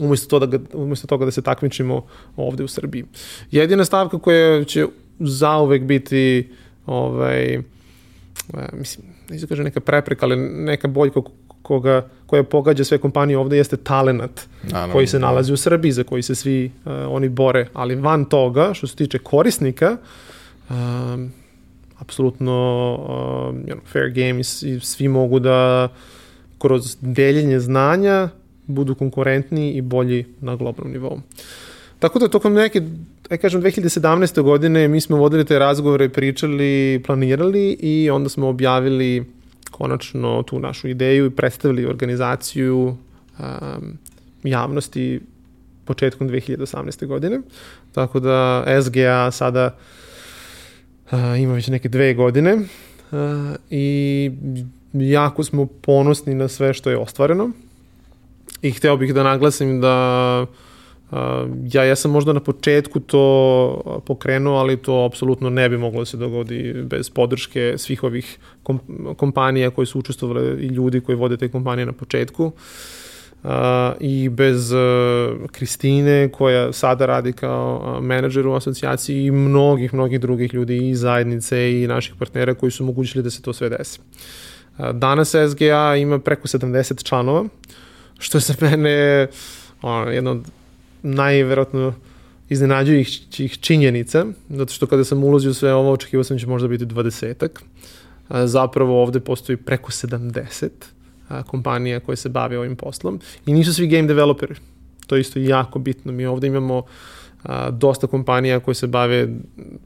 Speaker 2: umesto, to da ga, umesto toga da se takmičimo ovde u Srbiji. Jedina stavka koja će zauvek biti ovaj, e, mislim, ne znam da kaže neka prepreka, ali neka boljka koga, koja pogađa sve kompanije ovde jeste talenat Naravno, koji se nalazi u Srbiji, za koji se svi uh, oni bore. Ali van toga, što se tiče korisnika, um, apsolutno um, you know, fair game i svi mogu da kroz deljenje znanja budu konkurentni i bolji na globalnom nivou. Tako da tokom neke, aj kažem, 2017. godine mi smo vodili te razgovore, pričali, planirali i onda smo objavili konačno tu našu ideju i predstavili organizaciju um, javnosti početkom 2018. godine. Tako da SGA sada uh, ima već neke dve godine uh, i jako smo ponosni na sve što je ostvareno. I hteo bih da naglasim da Uh, ja, ja sam možda na početku to pokrenuo, ali to apsolutno ne bi moglo da se dogodi bez podrške svih ovih kom kompanija koji su učestvovali i ljudi koji vode te kompanije na početku. Uh, i bez uh, Kristine koja sada radi kao uh, menadžer u asocijaciji i mnogih, mnogih drugih ljudi i zajednice i naših partnera koji su omogućili da se to sve desi. Uh, danas SGA ima preko 70 članova, što je za mene uh, jedno od najverovatno iznenađujućih činjenica, zato što kada sam ulazio sve ovo, očekivao sam da će možda biti dvadesetak. Zapravo ovde postoji preko 70 kompanija koje se bave ovim poslom i nisu svi game developeri. To je isto jako bitno. Mi ovde imamo a, dosta kompanija koje se bave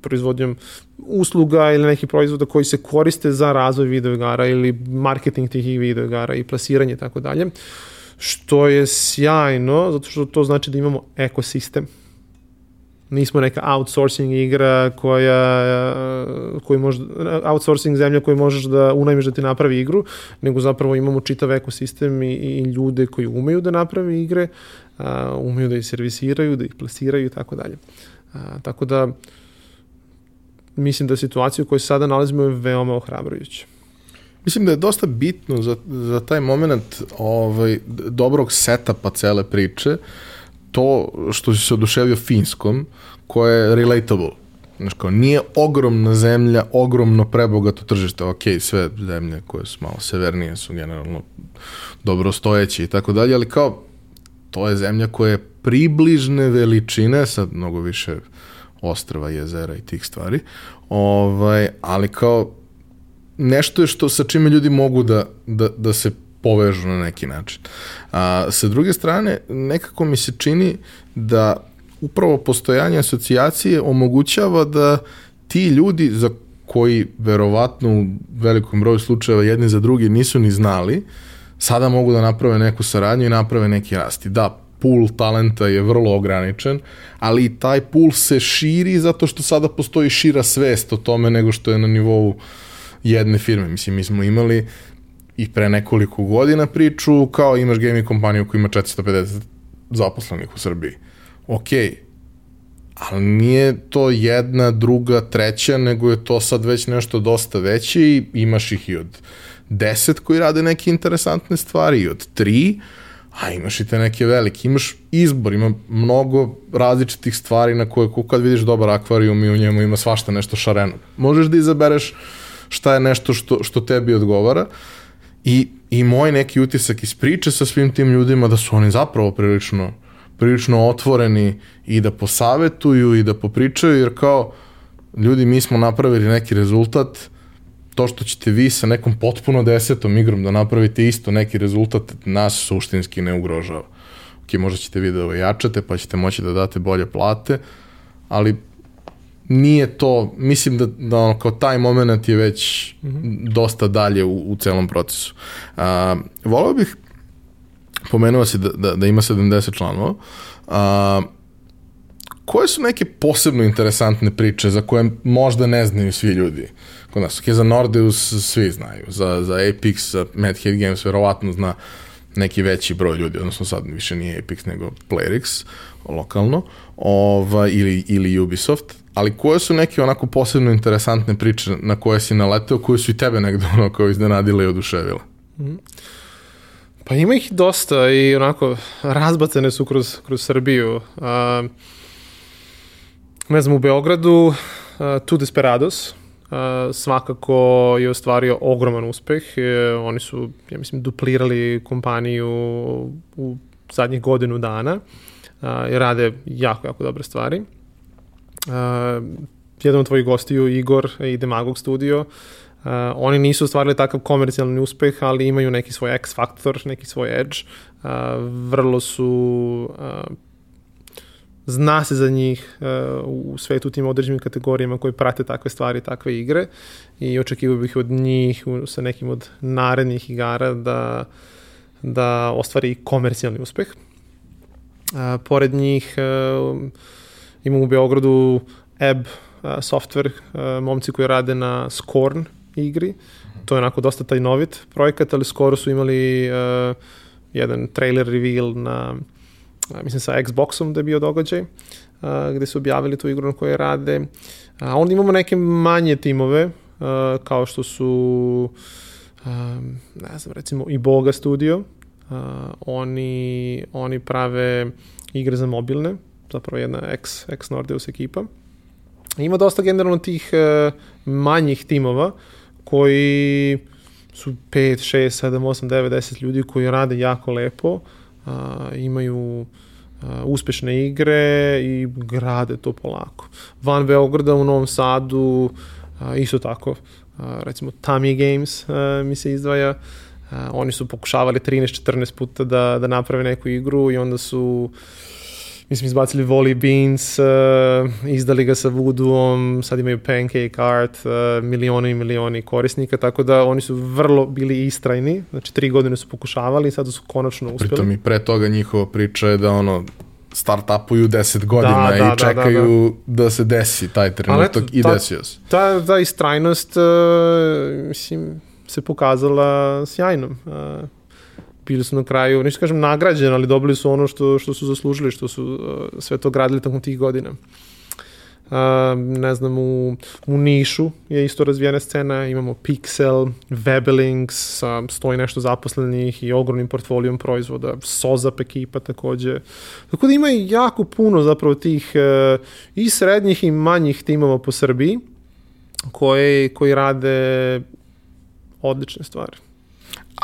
Speaker 2: proizvodnjom usluga ili nekih proizvoda koji se koriste za razvoj videoigara ili marketing tih videoigara i plasiranje i tako dalje što je sjajno, zato što to znači da imamo ekosistem. Nismo neka outsourcing igra koja, koju može, outsourcing zemlja koju možeš da unajmiš da ti napravi igru, nego zapravo imamo čitav ekosistem i, i ljude koji umeju da naprave igre, umeju da ih servisiraju, da ih plasiraju i tako dalje. Tako da, mislim da situaciju u kojoj sada nalazimo je veoma ohrabrujuća.
Speaker 1: Mislim da je dosta bitno za, za taj moment ovaj, dobrog setapa cele priče to što si se oduševio finskom, koje je relatable. Znaš kao, nije ogromna zemlja, ogromno prebogato tržište, ok, sve zemlje koje su malo severnije su generalno dobro stojeće i tako dalje, ali kao, to je zemlja koja je približne veličine, sad mnogo više ostrava, jezera i tih stvari, ovaj, ali kao nešto je što sa čime ljudi mogu da, da, da se povežu na neki način. A, sa druge strane, nekako mi se čini da upravo postojanje asocijacije omogućava da ti ljudi za koji verovatno u velikom broju slučajeva jedni za drugi nisu ni znali, sada mogu da naprave neku saradnju i naprave neki rast. I da, pool talenta je vrlo ograničen, ali taj pool se širi zato što sada postoji šira svest o tome nego što je na nivou uh, jedne firme. Mislim, mi smo imali i pre nekoliko godina priču kao imaš gaming kompaniju koja ima 450 zaposlenih u Srbiji. Okej, ali nije to jedna, druga, treća, nego je to sad već nešto dosta veće i imaš ih i od deset koji rade neke interesantne stvari i od tri, a imaš i te neke velike, imaš izbor, ima mnogo različitih stvari na koje kad vidiš dobar akvarijum i u njemu ima svašta nešto šareno. Možeš da izabereš šta je nešto što, što tebi odgovara i, i moj neki utisak iz priče sa svim tim ljudima da su oni zapravo prilično prilično otvoreni i da posavetuju i da popričaju, jer kao ljudi mi smo napravili neki rezultat, to što ćete vi sa nekom potpuno desetom igrom da napravite isto neki rezultat, nas suštinski ne ugrožava. Ok, možda ćete vi da ojačate, pa ćete moći da date bolje plate, ali nije to, mislim da, da ono, kao taj moment je već mm -hmm. dosta dalje u, u celom procesu. A, volao bih pomenuo si da, da, da ima 70 članova. A, koje su neke posebno interesantne priče za koje možda ne znaju svi ljudi? Kod nas, okay, za Nordeus svi znaju, za, za Apex, za Mad Head Games verovatno zna neki veći broj ljudi, odnosno sad više nije Apex nego Playrix lokalno, ova, ili, ili Ubisoft, ali koje su neke onako posebno interesantne priče na koje si naleteo, koje su i tebe negde ono kao iznenadile i oduševile? Mm.
Speaker 2: Pa ima ih dosta i onako razbacene su kroz, kroz Srbiju. A, ne znam, u Beogradu uh, Tu Desperados uh, svakako je ostvario ogroman uspeh. E, oni su, ja mislim, duplirali kompaniju u zadnjih godinu dana uh, i rade jako, jako dobre stvari. Uh, jedan od tvojih gostiju, Igor i Demagog studio, Uh, oni nisu ostvarili takav komercijalni uspeh, ali imaju neki svoj X faktor, neki svoj edge. Uh, vrlo su uh, zna se za njih uh, u svetu tim određenim kategorijama koji prate takve stvari, takve igre i očekivao bih od njih u, sa nekim od narednih igara da, da ostvari komercijalni uspeh. Uh, pored njih uh, imamo u Beogradu Ebb uh, software, uh, momci koji rade na Scorn, igri. To je onako dosta tajnovit projekat, ali skoro su imali uh, jedan trailer reveal na, uh, mislim sa Xboxom da je bio događaj, uh, gde su objavili tu igru na kojoj rade. A onda imamo neke manje timove, uh, kao što su um, ne znam, recimo i Boga Studio. Uh, oni, oni prave igre za mobilne, zapravo jedna ex, ex Nordeus ekipa. Ima dosta generalno tih uh, manjih timova uh, koji su 5, 6, 7, 8, 9, 10 ljudi koji rade jako lepo, a, imaju a, uspešne igre i grade to polako. Van Beograda u Novom Sadu a, isto tako, a, recimo Tami Games mi se izdvaja, oni su pokušavali 13-14 puta da, da naprave neku igru i onda su mislim, izbacili Volley Beans, uh, izdali ga sa Voodoo-om, sad imaju Pancake Art, uh, milioni i milioni korisnika, tako da oni su vrlo bili istrajni, znači tri godine su pokušavali i sada su konačno uspeli.
Speaker 1: Pritom i pre toga njihova priča je da ono, start-upuju 10 godina da, da, i čekaju da, da, da. da se desi taj trenutak i desio se.
Speaker 2: Ta, ta istrajnost, uh, mislim, se pokazala sjajnom. Uh, bili su na kraju, neću kažem nagrađeni, ali dobili su ono što, što su zaslužili, što su uh, sve to gradili tokom tih godina. Uh, ne znam, u, u Nišu je isto razvijena scena, imamo Pixel, Webelings, uh, stoji nešto zaposlenih i ogromnim portfolijom proizvoda, Sozap ekipa takođe. Tako da ima jako puno zapravo tih uh, i srednjih i manjih timova po Srbiji koji, koji rade odlične stvari.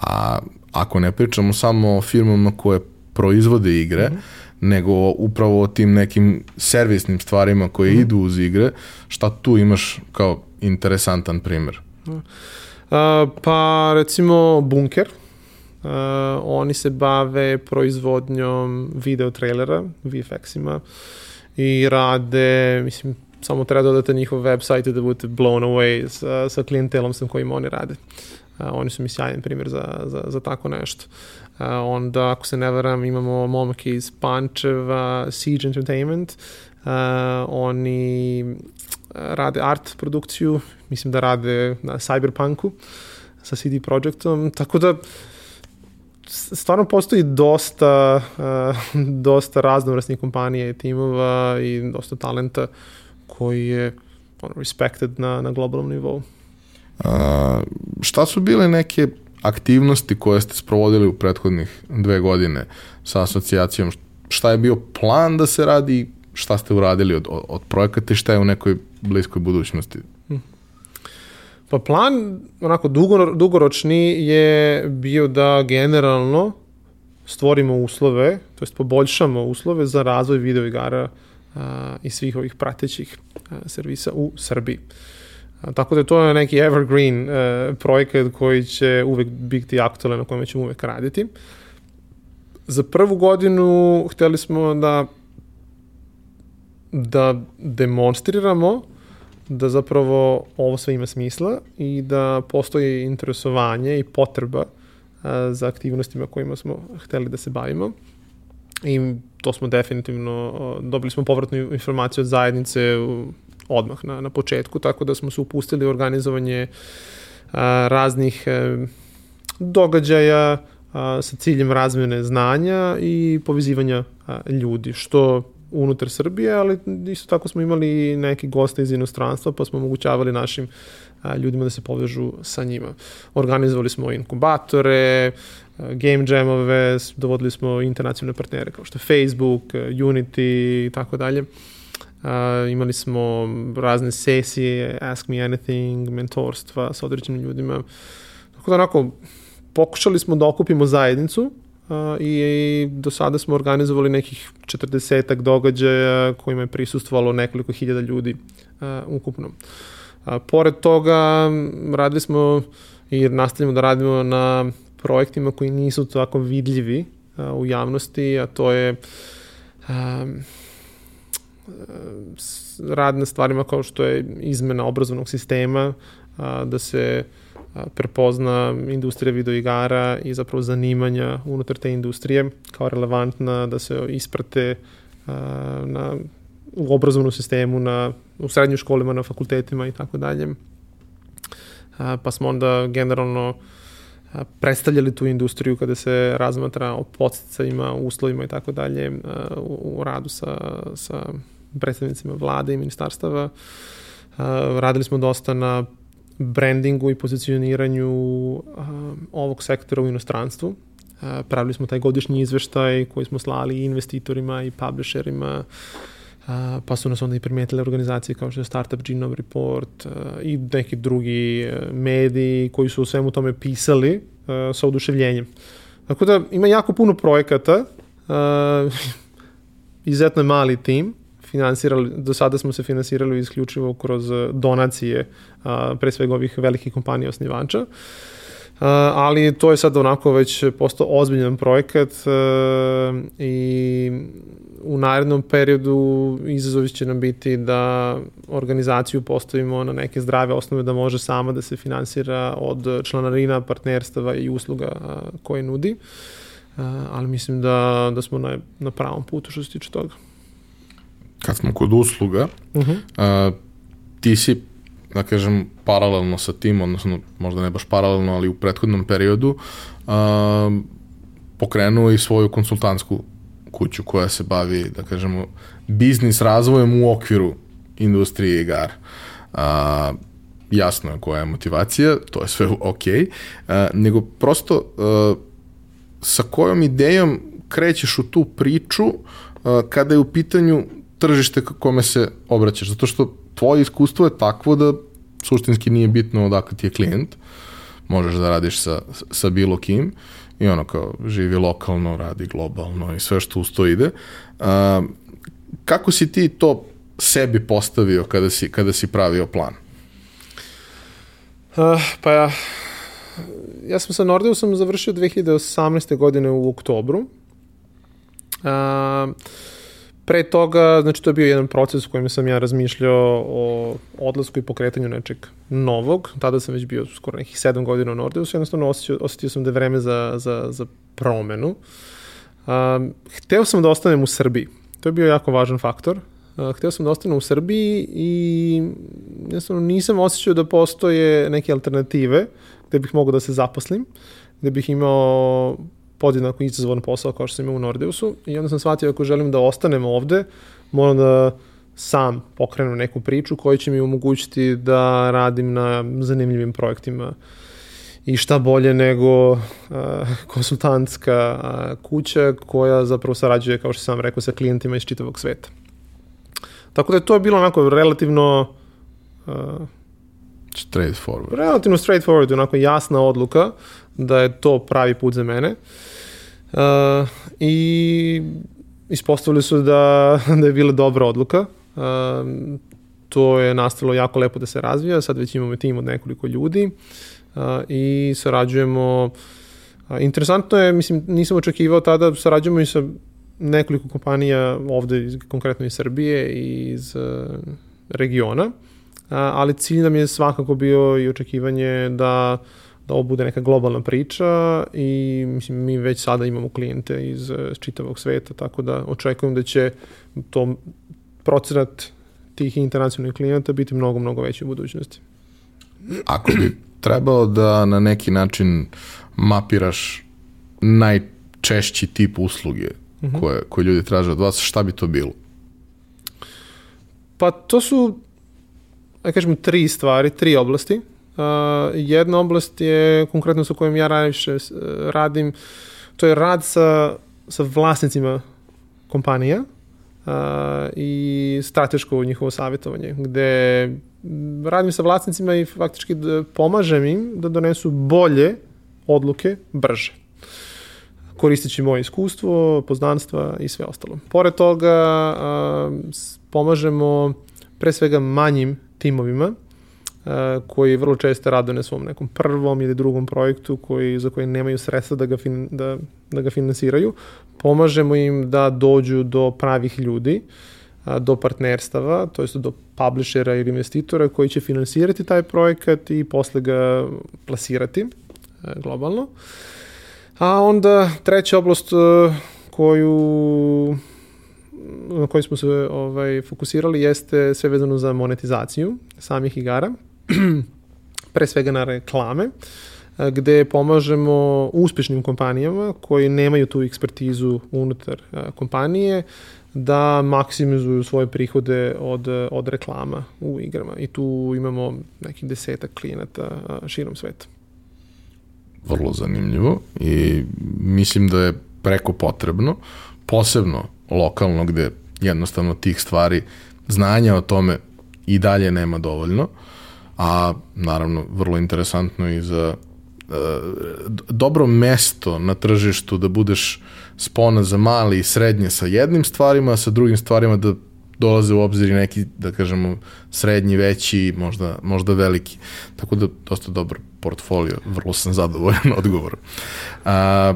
Speaker 1: A ako ne pričamo samo o firmama koje proizvode igre, mm -hmm. nego upravo o tim nekim servisnim stvarima koje mm -hmm. idu uz igre, šta tu imaš kao interesantan primer? Uh,
Speaker 2: pa recimo Bunker, uh, oni se bave proizvodnjom video trailera, VFX-ima i rade, mislim, samo treba dodati njihov website da budete blown away sa, sa klijentelom sa kojim oni rade. Uh, oni su mi sjajan primjer za, za, za tako nešto. Uh, onda, ako se ne varam, imamo momke iz Pančeva, Siege Entertainment. Uh, oni rade art produkciju, mislim da rade na Cyberpunku sa CD Projektom, tako da stvarno postoji dosta, uh, dosta raznovrasnih kompanija i timova i dosta talenta koji je on, respected na, na globalnom nivou.
Speaker 1: A, šta su bile neke aktivnosti koje ste sprovodili u prethodnih dve godine sa asocijacijom? Šta je bio plan da se radi šta ste uradili od, od, projekata i šta je u nekoj bliskoj budućnosti?
Speaker 2: Pa plan, onako, dugor, dugoročni je bio da generalno stvorimo uslove, to jest poboljšamo uslove za razvoj videoigara a, i svih ovih pratećih servisa u Srbiji. Tako da to je neki evergreen projekat koji će uvek biti aktualan na kojem ćemo uvek raditi. Za prvu godinu hteli smo da da demonstriramo da zapravo ovo sve ima smisla i da postoji interesovanje i potreba za aktivnostima kojima smo hteli da se bavimo. I to smo definitivno, dobili smo povratnu informaciju od zajednice odmah na, na početku, tako da smo se upustili u organizovanje a, raznih e, događaja a, sa ciljem razmene znanja i povezivanja a, ljudi, što unutar Srbije, ali isto tako smo imali neke goste iz inostranstva, pa smo omogućavali našim a, ljudima da se povežu sa njima. Organizovali smo inkubatore, game jamove, dovodili smo internacionalne partnere kao što je Facebook, Unity i tako dalje. Imali smo razne sesije, Ask Me Anything, mentorstva sa određenim ljudima. Tako da onako, pokušali smo da okupimo zajednicu, i do sada smo organizovali nekih 40 događaja kojima je prisustvovalo nekoliko hiljada ljudi ukupno. Pored toga radili smo i nastavljamo da radimo na projektima koji nisu tako vidljivi u javnosti, a to je rad na stvarima kao što je izmena obrazovnog sistema, da se prepozna industrija videoigara i zapravo zanimanja unutar te industrije kao relevantna, da se isprate na, u obrazovnom sistemu, na, u srednjim školima, na fakultetima i tako dalje. Pa smo onda generalno predstavljali tu industriju kada se razmatra o podsticajima, uslovima i tako dalje u, radu sa, sa predstavnicima vlade i ministarstava. Radili smo dosta na brandingu i pozicioniranju ovog sektora u inostranstvu. Pravili smo taj godišnji izveštaj koji smo slali investitorima i publisherima, uh, pa su nas onda i primetile organizacije kao što je Startup Genome Report uh, i neki drugi uh, mediji koji su o svemu tome pisali uh, sa oduševljenjem. Tako da ima jako puno projekata, uh, izuzetno je mali tim, finansirali, do sada smo se finansirali isključivo kroz donacije, a, pre svega ovih velikih kompanija osnivača. Uh, ali to je sad onako već postao ozbiljan projekat uh, i u narednom periodu izazovi će nam biti da organizaciju postavimo na neke zdrave osnove da može sama da se finansira od članarina, partnerstava i usluga uh, koje nudi. Ali mislim da, da smo na, na pravom putu što se tiče toga
Speaker 1: kad smo kod usluga, uh -huh. a, ti si, da kažem, paralelno sa tim, odnosno možda ne baš paralelno, ali u prethodnom periodu, a, pokrenuo i svoju konsultantsku kuću koja se bavi, da kažemo, biznis razvojem u okviru industrije igara. A, jasno je koja je motivacija, to je sve ok, a, nego prosto a, sa kojom idejom krećeš u tu priču a, kada je u pitanju tržište kome se obraćaš, zato što tvoje iskustvo je takvo da suštinski nije bitno odakle ti je klijent, možeš da radiš sa, sa bilo kim i ono kao živi lokalno, radi globalno i sve što uz to ide. A, kako si ti to sebi postavio kada si, kada si pravio plan?
Speaker 2: Uh, pa ja, ja sam sa Nordeusom završio 2018. godine u oktobru. Uh, Pre toga, znači to je bio jedan proces u kojem sam ja razmišljao o odlasku i pokretanju nečeg novog. Tada sam već bio skoro nekih sedam godina u Nordeusu, jednostavno osetio, osetio sam da je vreme za, za, za promenu. Um, hteo sam da ostanem u Srbiji. To je bio jako važan faktor, Uh, hteo sam da ostanem u Srbiji i jednostavno nisam osjećao da postoje neke alternative gde bih mogao da se zaposlim, gde bih imao podjednako izazovan posao kao što sam imao u Nordeusu i onda sam shvatio ako želim da ostanem ovde, moram da sam pokrenem neku priču koja će mi omogućiti da radim na zanimljivim projektima i šta bolje nego uh, konsultantska uh, kuća koja zapravo sarađuje, kao što sam rekao, sa klijentima iz čitavog sveta. Tako da je to bilo onako relativno uh,
Speaker 1: straightforward.
Speaker 2: Relativno straightforward, onako jasna odluka da je to pravi put za mene. Uh, I ispostavili su da, da je bila dobra odluka. Uh, to je nastalo jako lepo da se razvija, sad već imamo tim od nekoliko ljudi uh, i sarađujemo uh, interesantno je, mislim, nisam očekivao tada, sarađujemo i sa nekoliko kompanija ovde, iz, konkretno iz Srbije i iz uh, regiona, ali cilj nam je svakako bio i očekivanje da da ovo bude neka globalna priča i mislim mi već sada imamo klijente iz čitavog sveta, tako da očekujem da će to procenat tih internacionalnih klijenata biti mnogo, mnogo veći u budućnosti.
Speaker 1: Ako bi trebao da na neki način mapiraš najčešći tip usluge -huh. koje, koje ljudi traže od vas, šta bi to bilo?
Speaker 2: Pa to su, da kažemo, tri stvari, tri oblasti. Uh, jedna oblast je konkretno sa kojom ja najviše uh, radim, to je rad sa, sa vlasnicima kompanija uh, i strateško njihovo savjetovanje, gde radim sa vlasnicima i faktički da pomažem im da donesu bolje odluke brže koristeći moje iskustvo, poznanstva i sve ostalo. Pored toga pomažemo pre svega manjim timovima koji vrlo često rade na svom nekom prvom ili drugom projektu koji, za koji nemaju sredstva da ga, fin, da, da ga finansiraju. Pomažemo im da dođu do pravih ljudi, do partnerstava, to jest do publishera ili investitora koji će finansirati taj projekat i posle ga plasirati globalno. A onda treća oblast koju na kojoj smo se ovaj, fokusirali jeste sve vezano za monetizaciju samih igara, pre svega na reklame, gde pomažemo uspešnim kompanijama koji nemaju tu ekspertizu unutar kompanije da maksimizuju svoje prihode od, od reklama u igrama. I tu imamo nekih desetak klijenata širom sveta.
Speaker 1: Vrlo zanimljivo i mislim da je preko potrebno, posebno lokalno gde jednostavno tih stvari, znanja o tome i dalje nema dovoljno, a naravno vrlo interesantno i za e, dobro mesto na tržištu da budeš spona za mali i srednje sa jednim stvarima, a sa drugim stvarima da dolaze u obzir neki, da kažemo, srednji, veći, možda, možda veliki. Tako da, dosta dobar portfolio, vrlo sam zadovoljan odgovorom. A,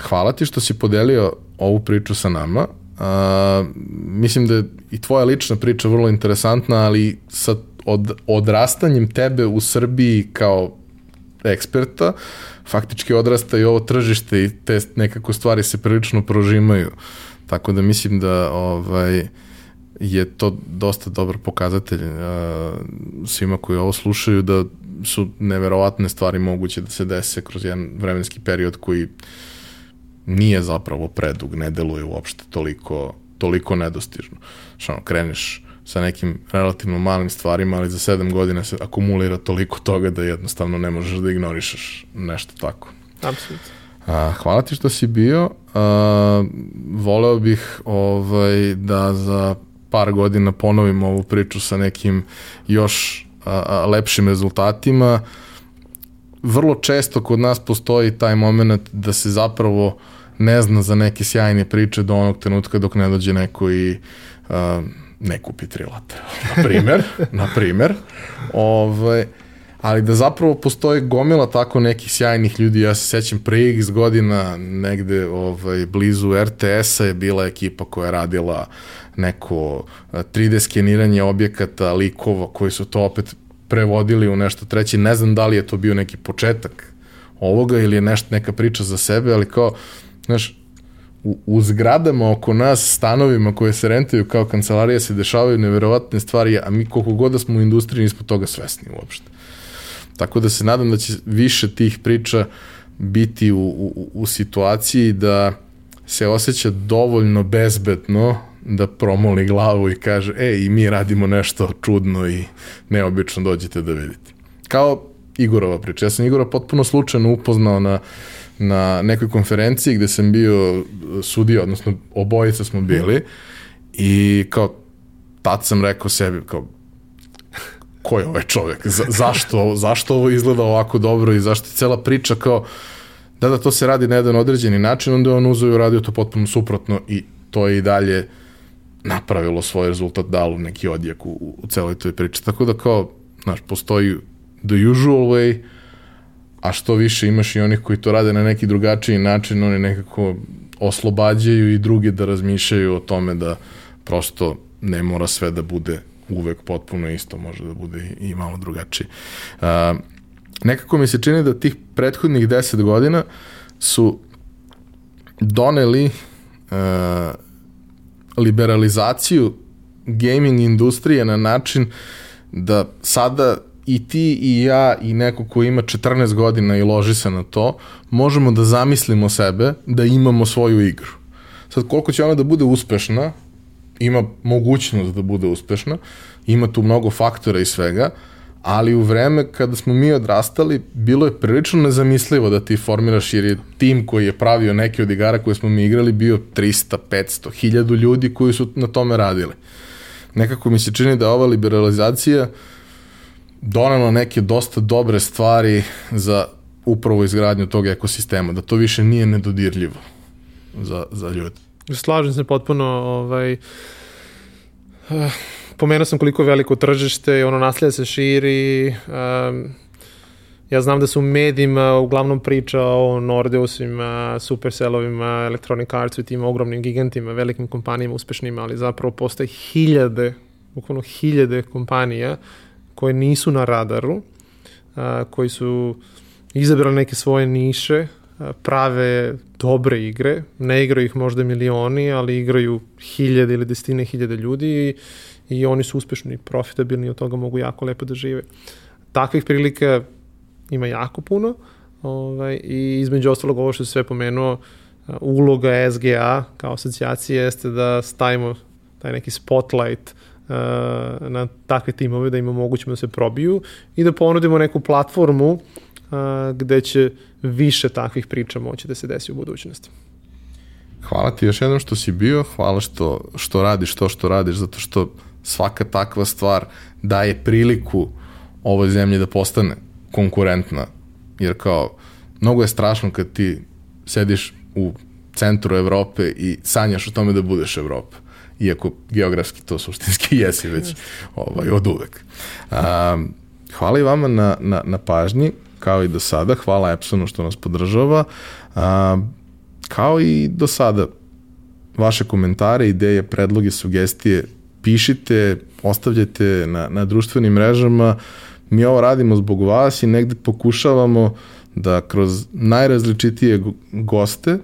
Speaker 1: hvala ti što si podelio ovu priču sa nama. A, mislim da je i tvoja lična priča vrlo interesantna, ali sa od, odrastanjem tebe u Srbiji kao eksperta, faktički odrasta i ovo tržište i te nekako stvari se prilično prožimaju. Tako da mislim da ovaj, je to dosta dobar pokazatelj uh, svima koji ovo slušaju da su neverovatne stvari moguće da se dese kroz jedan vremenski period koji nije zapravo predug, ne deluje uopšte toliko, toliko nedostižno. Što kreneš sa nekim relativno malim stvarima, ali za sedam godina se akumulira toliko toga da jednostavno ne možeš da ignorišeš nešto tako.
Speaker 2: Apsolutno.
Speaker 1: A, hvala ti što si bio. A, voleo bih ovaj, da za par godina ponovim ovu priču sa nekim još a, a, lepšim rezultatima. Vrlo često kod nas postoji taj moment da se zapravo ne zna za neke sjajne priče do onog trenutka dok ne dođe neko i a, ne kupi tri late, na primer, na primer. Ovaj, ali da zapravo postoje gomila tako nekih sjajnih ljudi, ja se sećam pre x godina negde ovaj, blizu RTS-a je bila ekipa koja je radila neko 3D skeniranje objekata, likova koji su to opet prevodili u nešto treće. Ne znam da li je to bio neki početak ovoga ili je nešto, neka priča za sebe, ali kao, znaš, u, u zgradama oko nas, stanovima koje se rentaju kao kancelarija se dešavaju neverovatne stvari, a mi koliko god da smo u industriji nismo toga svesni uopšte. Tako da se nadam da će više tih priča biti u, u, u situaciji da se osjeća dovoljno bezbetno da promoli glavu i kaže, e, i mi radimo nešto čudno i neobično dođete da vidite. Kao Igorova priča. Ja sam Igora potpuno slučajno upoznao na, na nekoj konferenciji gde sam bio sudio, odnosno obojica smo bili i kao tad sam rekao sebi kao ko je ovaj čovjek? Za, zašto, zašto ovo izgleda ovako dobro i zašto je cela priča kao da da to se radi na jedan određeni način, onda je on uzeo i uradio to potpuno suprotno i to je i dalje napravilo svoj rezultat, dalo neki odjek u, u celoj toj priči. Tako da kao, znaš, postoji the usual way, a što više imaš i onih koji to rade na neki drugačiji način, oni nekako oslobađaju i drugi da razmišljaju o tome da prosto ne mora sve da bude uvek potpuno isto, može da bude i malo drugačije. Uh, nekako mi se čini da tih prethodnih deset godina su doneli uh, liberalizaciju gaming industrije na način da sada i ti i ja i neko ko ima 14 godina i loži se na to, možemo da zamislimo sebe da imamo svoju igru. Sad koliko će ona da bude uspešna, ima mogućnost da bude uspešna, ima tu mnogo faktora i svega, ali u vreme kada smo mi odrastali, bilo je prilično nezamislivo da ti formiraš, jer je tim koji je pravio neke od igara koje smo mi igrali bio 300, 500, 1000 ljudi koji su na tome radili. Nekako mi se čini da ova liberalizacija donela neke dosta dobre stvari za upravo izgradnju tog ekosistema, da to više nije nedodirljivo za, za ljude.
Speaker 2: Slažem se potpuno, ovaj, uh, pomenuo sam koliko je veliko tržište ono naslija se širi. Um, ja znam da su u medijima uglavnom priča o Nordeusima, Supercellovima, Electronic Artsu i tim ogromnim gigantima, velikim kompanijama uspešnima, ali zapravo postoje hiljade, bukvalno hiljade kompanija koje nisu na radaru, a, koji su izabrali neke svoje niše, a, prave dobre igre, ne igraju ih možda milioni, ali igraju hiljade ili desetine hiljade ljudi i i oni su uspešni i profitabilni, od toga mogu jako lepo da žive. Takvih prilika ima jako puno ovaj, i između ostalog ovo što se sve pomenuo, uloga SGA kao asocijacije jeste da stavimo taj neki spotlight na takve timove, da im omogućimo da se probiju i da ponudimo neku platformu uh, gde će više takvih priča moći da se desi u budućnosti.
Speaker 1: Hvala ti još jednom što si bio, hvala što, što radiš to što radiš, zato što svaka takva stvar daje priliku ovoj zemlji da postane konkurentna, jer kao, mnogo je strašno kad ti sediš u centru Evrope i sanjaš o tome da budeš Evropa iako geografski to suštinski jesi već ovaj, od uvek. Um, hvala i vama na, na, na pažnji, kao i do sada. Hvala Epsonu što nas podržava. Um, kao i do sada, vaše komentare, ideje, predloge, sugestije pišite, ostavljajte na, na društvenim mrežama. Mi ovo radimo zbog vas i negde pokušavamo da kroz najrazličitije goste uh,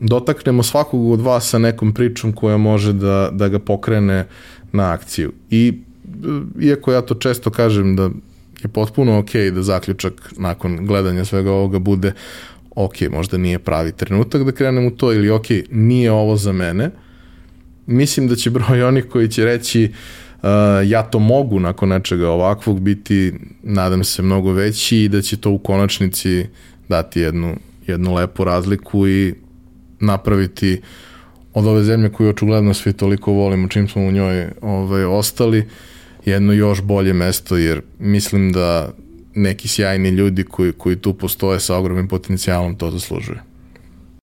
Speaker 1: dotaknemo svakog od vas sa nekom pričom koja može da, da ga pokrene na akciju. I uh, iako ja to često kažem da je potpuno ok da zaključak nakon gledanja svega ovoga bude ok, možda nije pravi trenutak da krenem u to ili ok, nije ovo za mene, mislim da će broj onih koji će reći uh, ja to mogu nakon nečega ovakvog biti, nadam se, mnogo veći i da će to u konačnici dati jednu, jednu lepu razliku i napraviti od ove zemlje koju očigledno svi toliko volimo, čim smo u njoj ovaj, ostali, jedno još bolje mesto, jer mislim da neki sjajni ljudi koji, koji tu postoje sa ogromnim potencijalom to zaslužuju.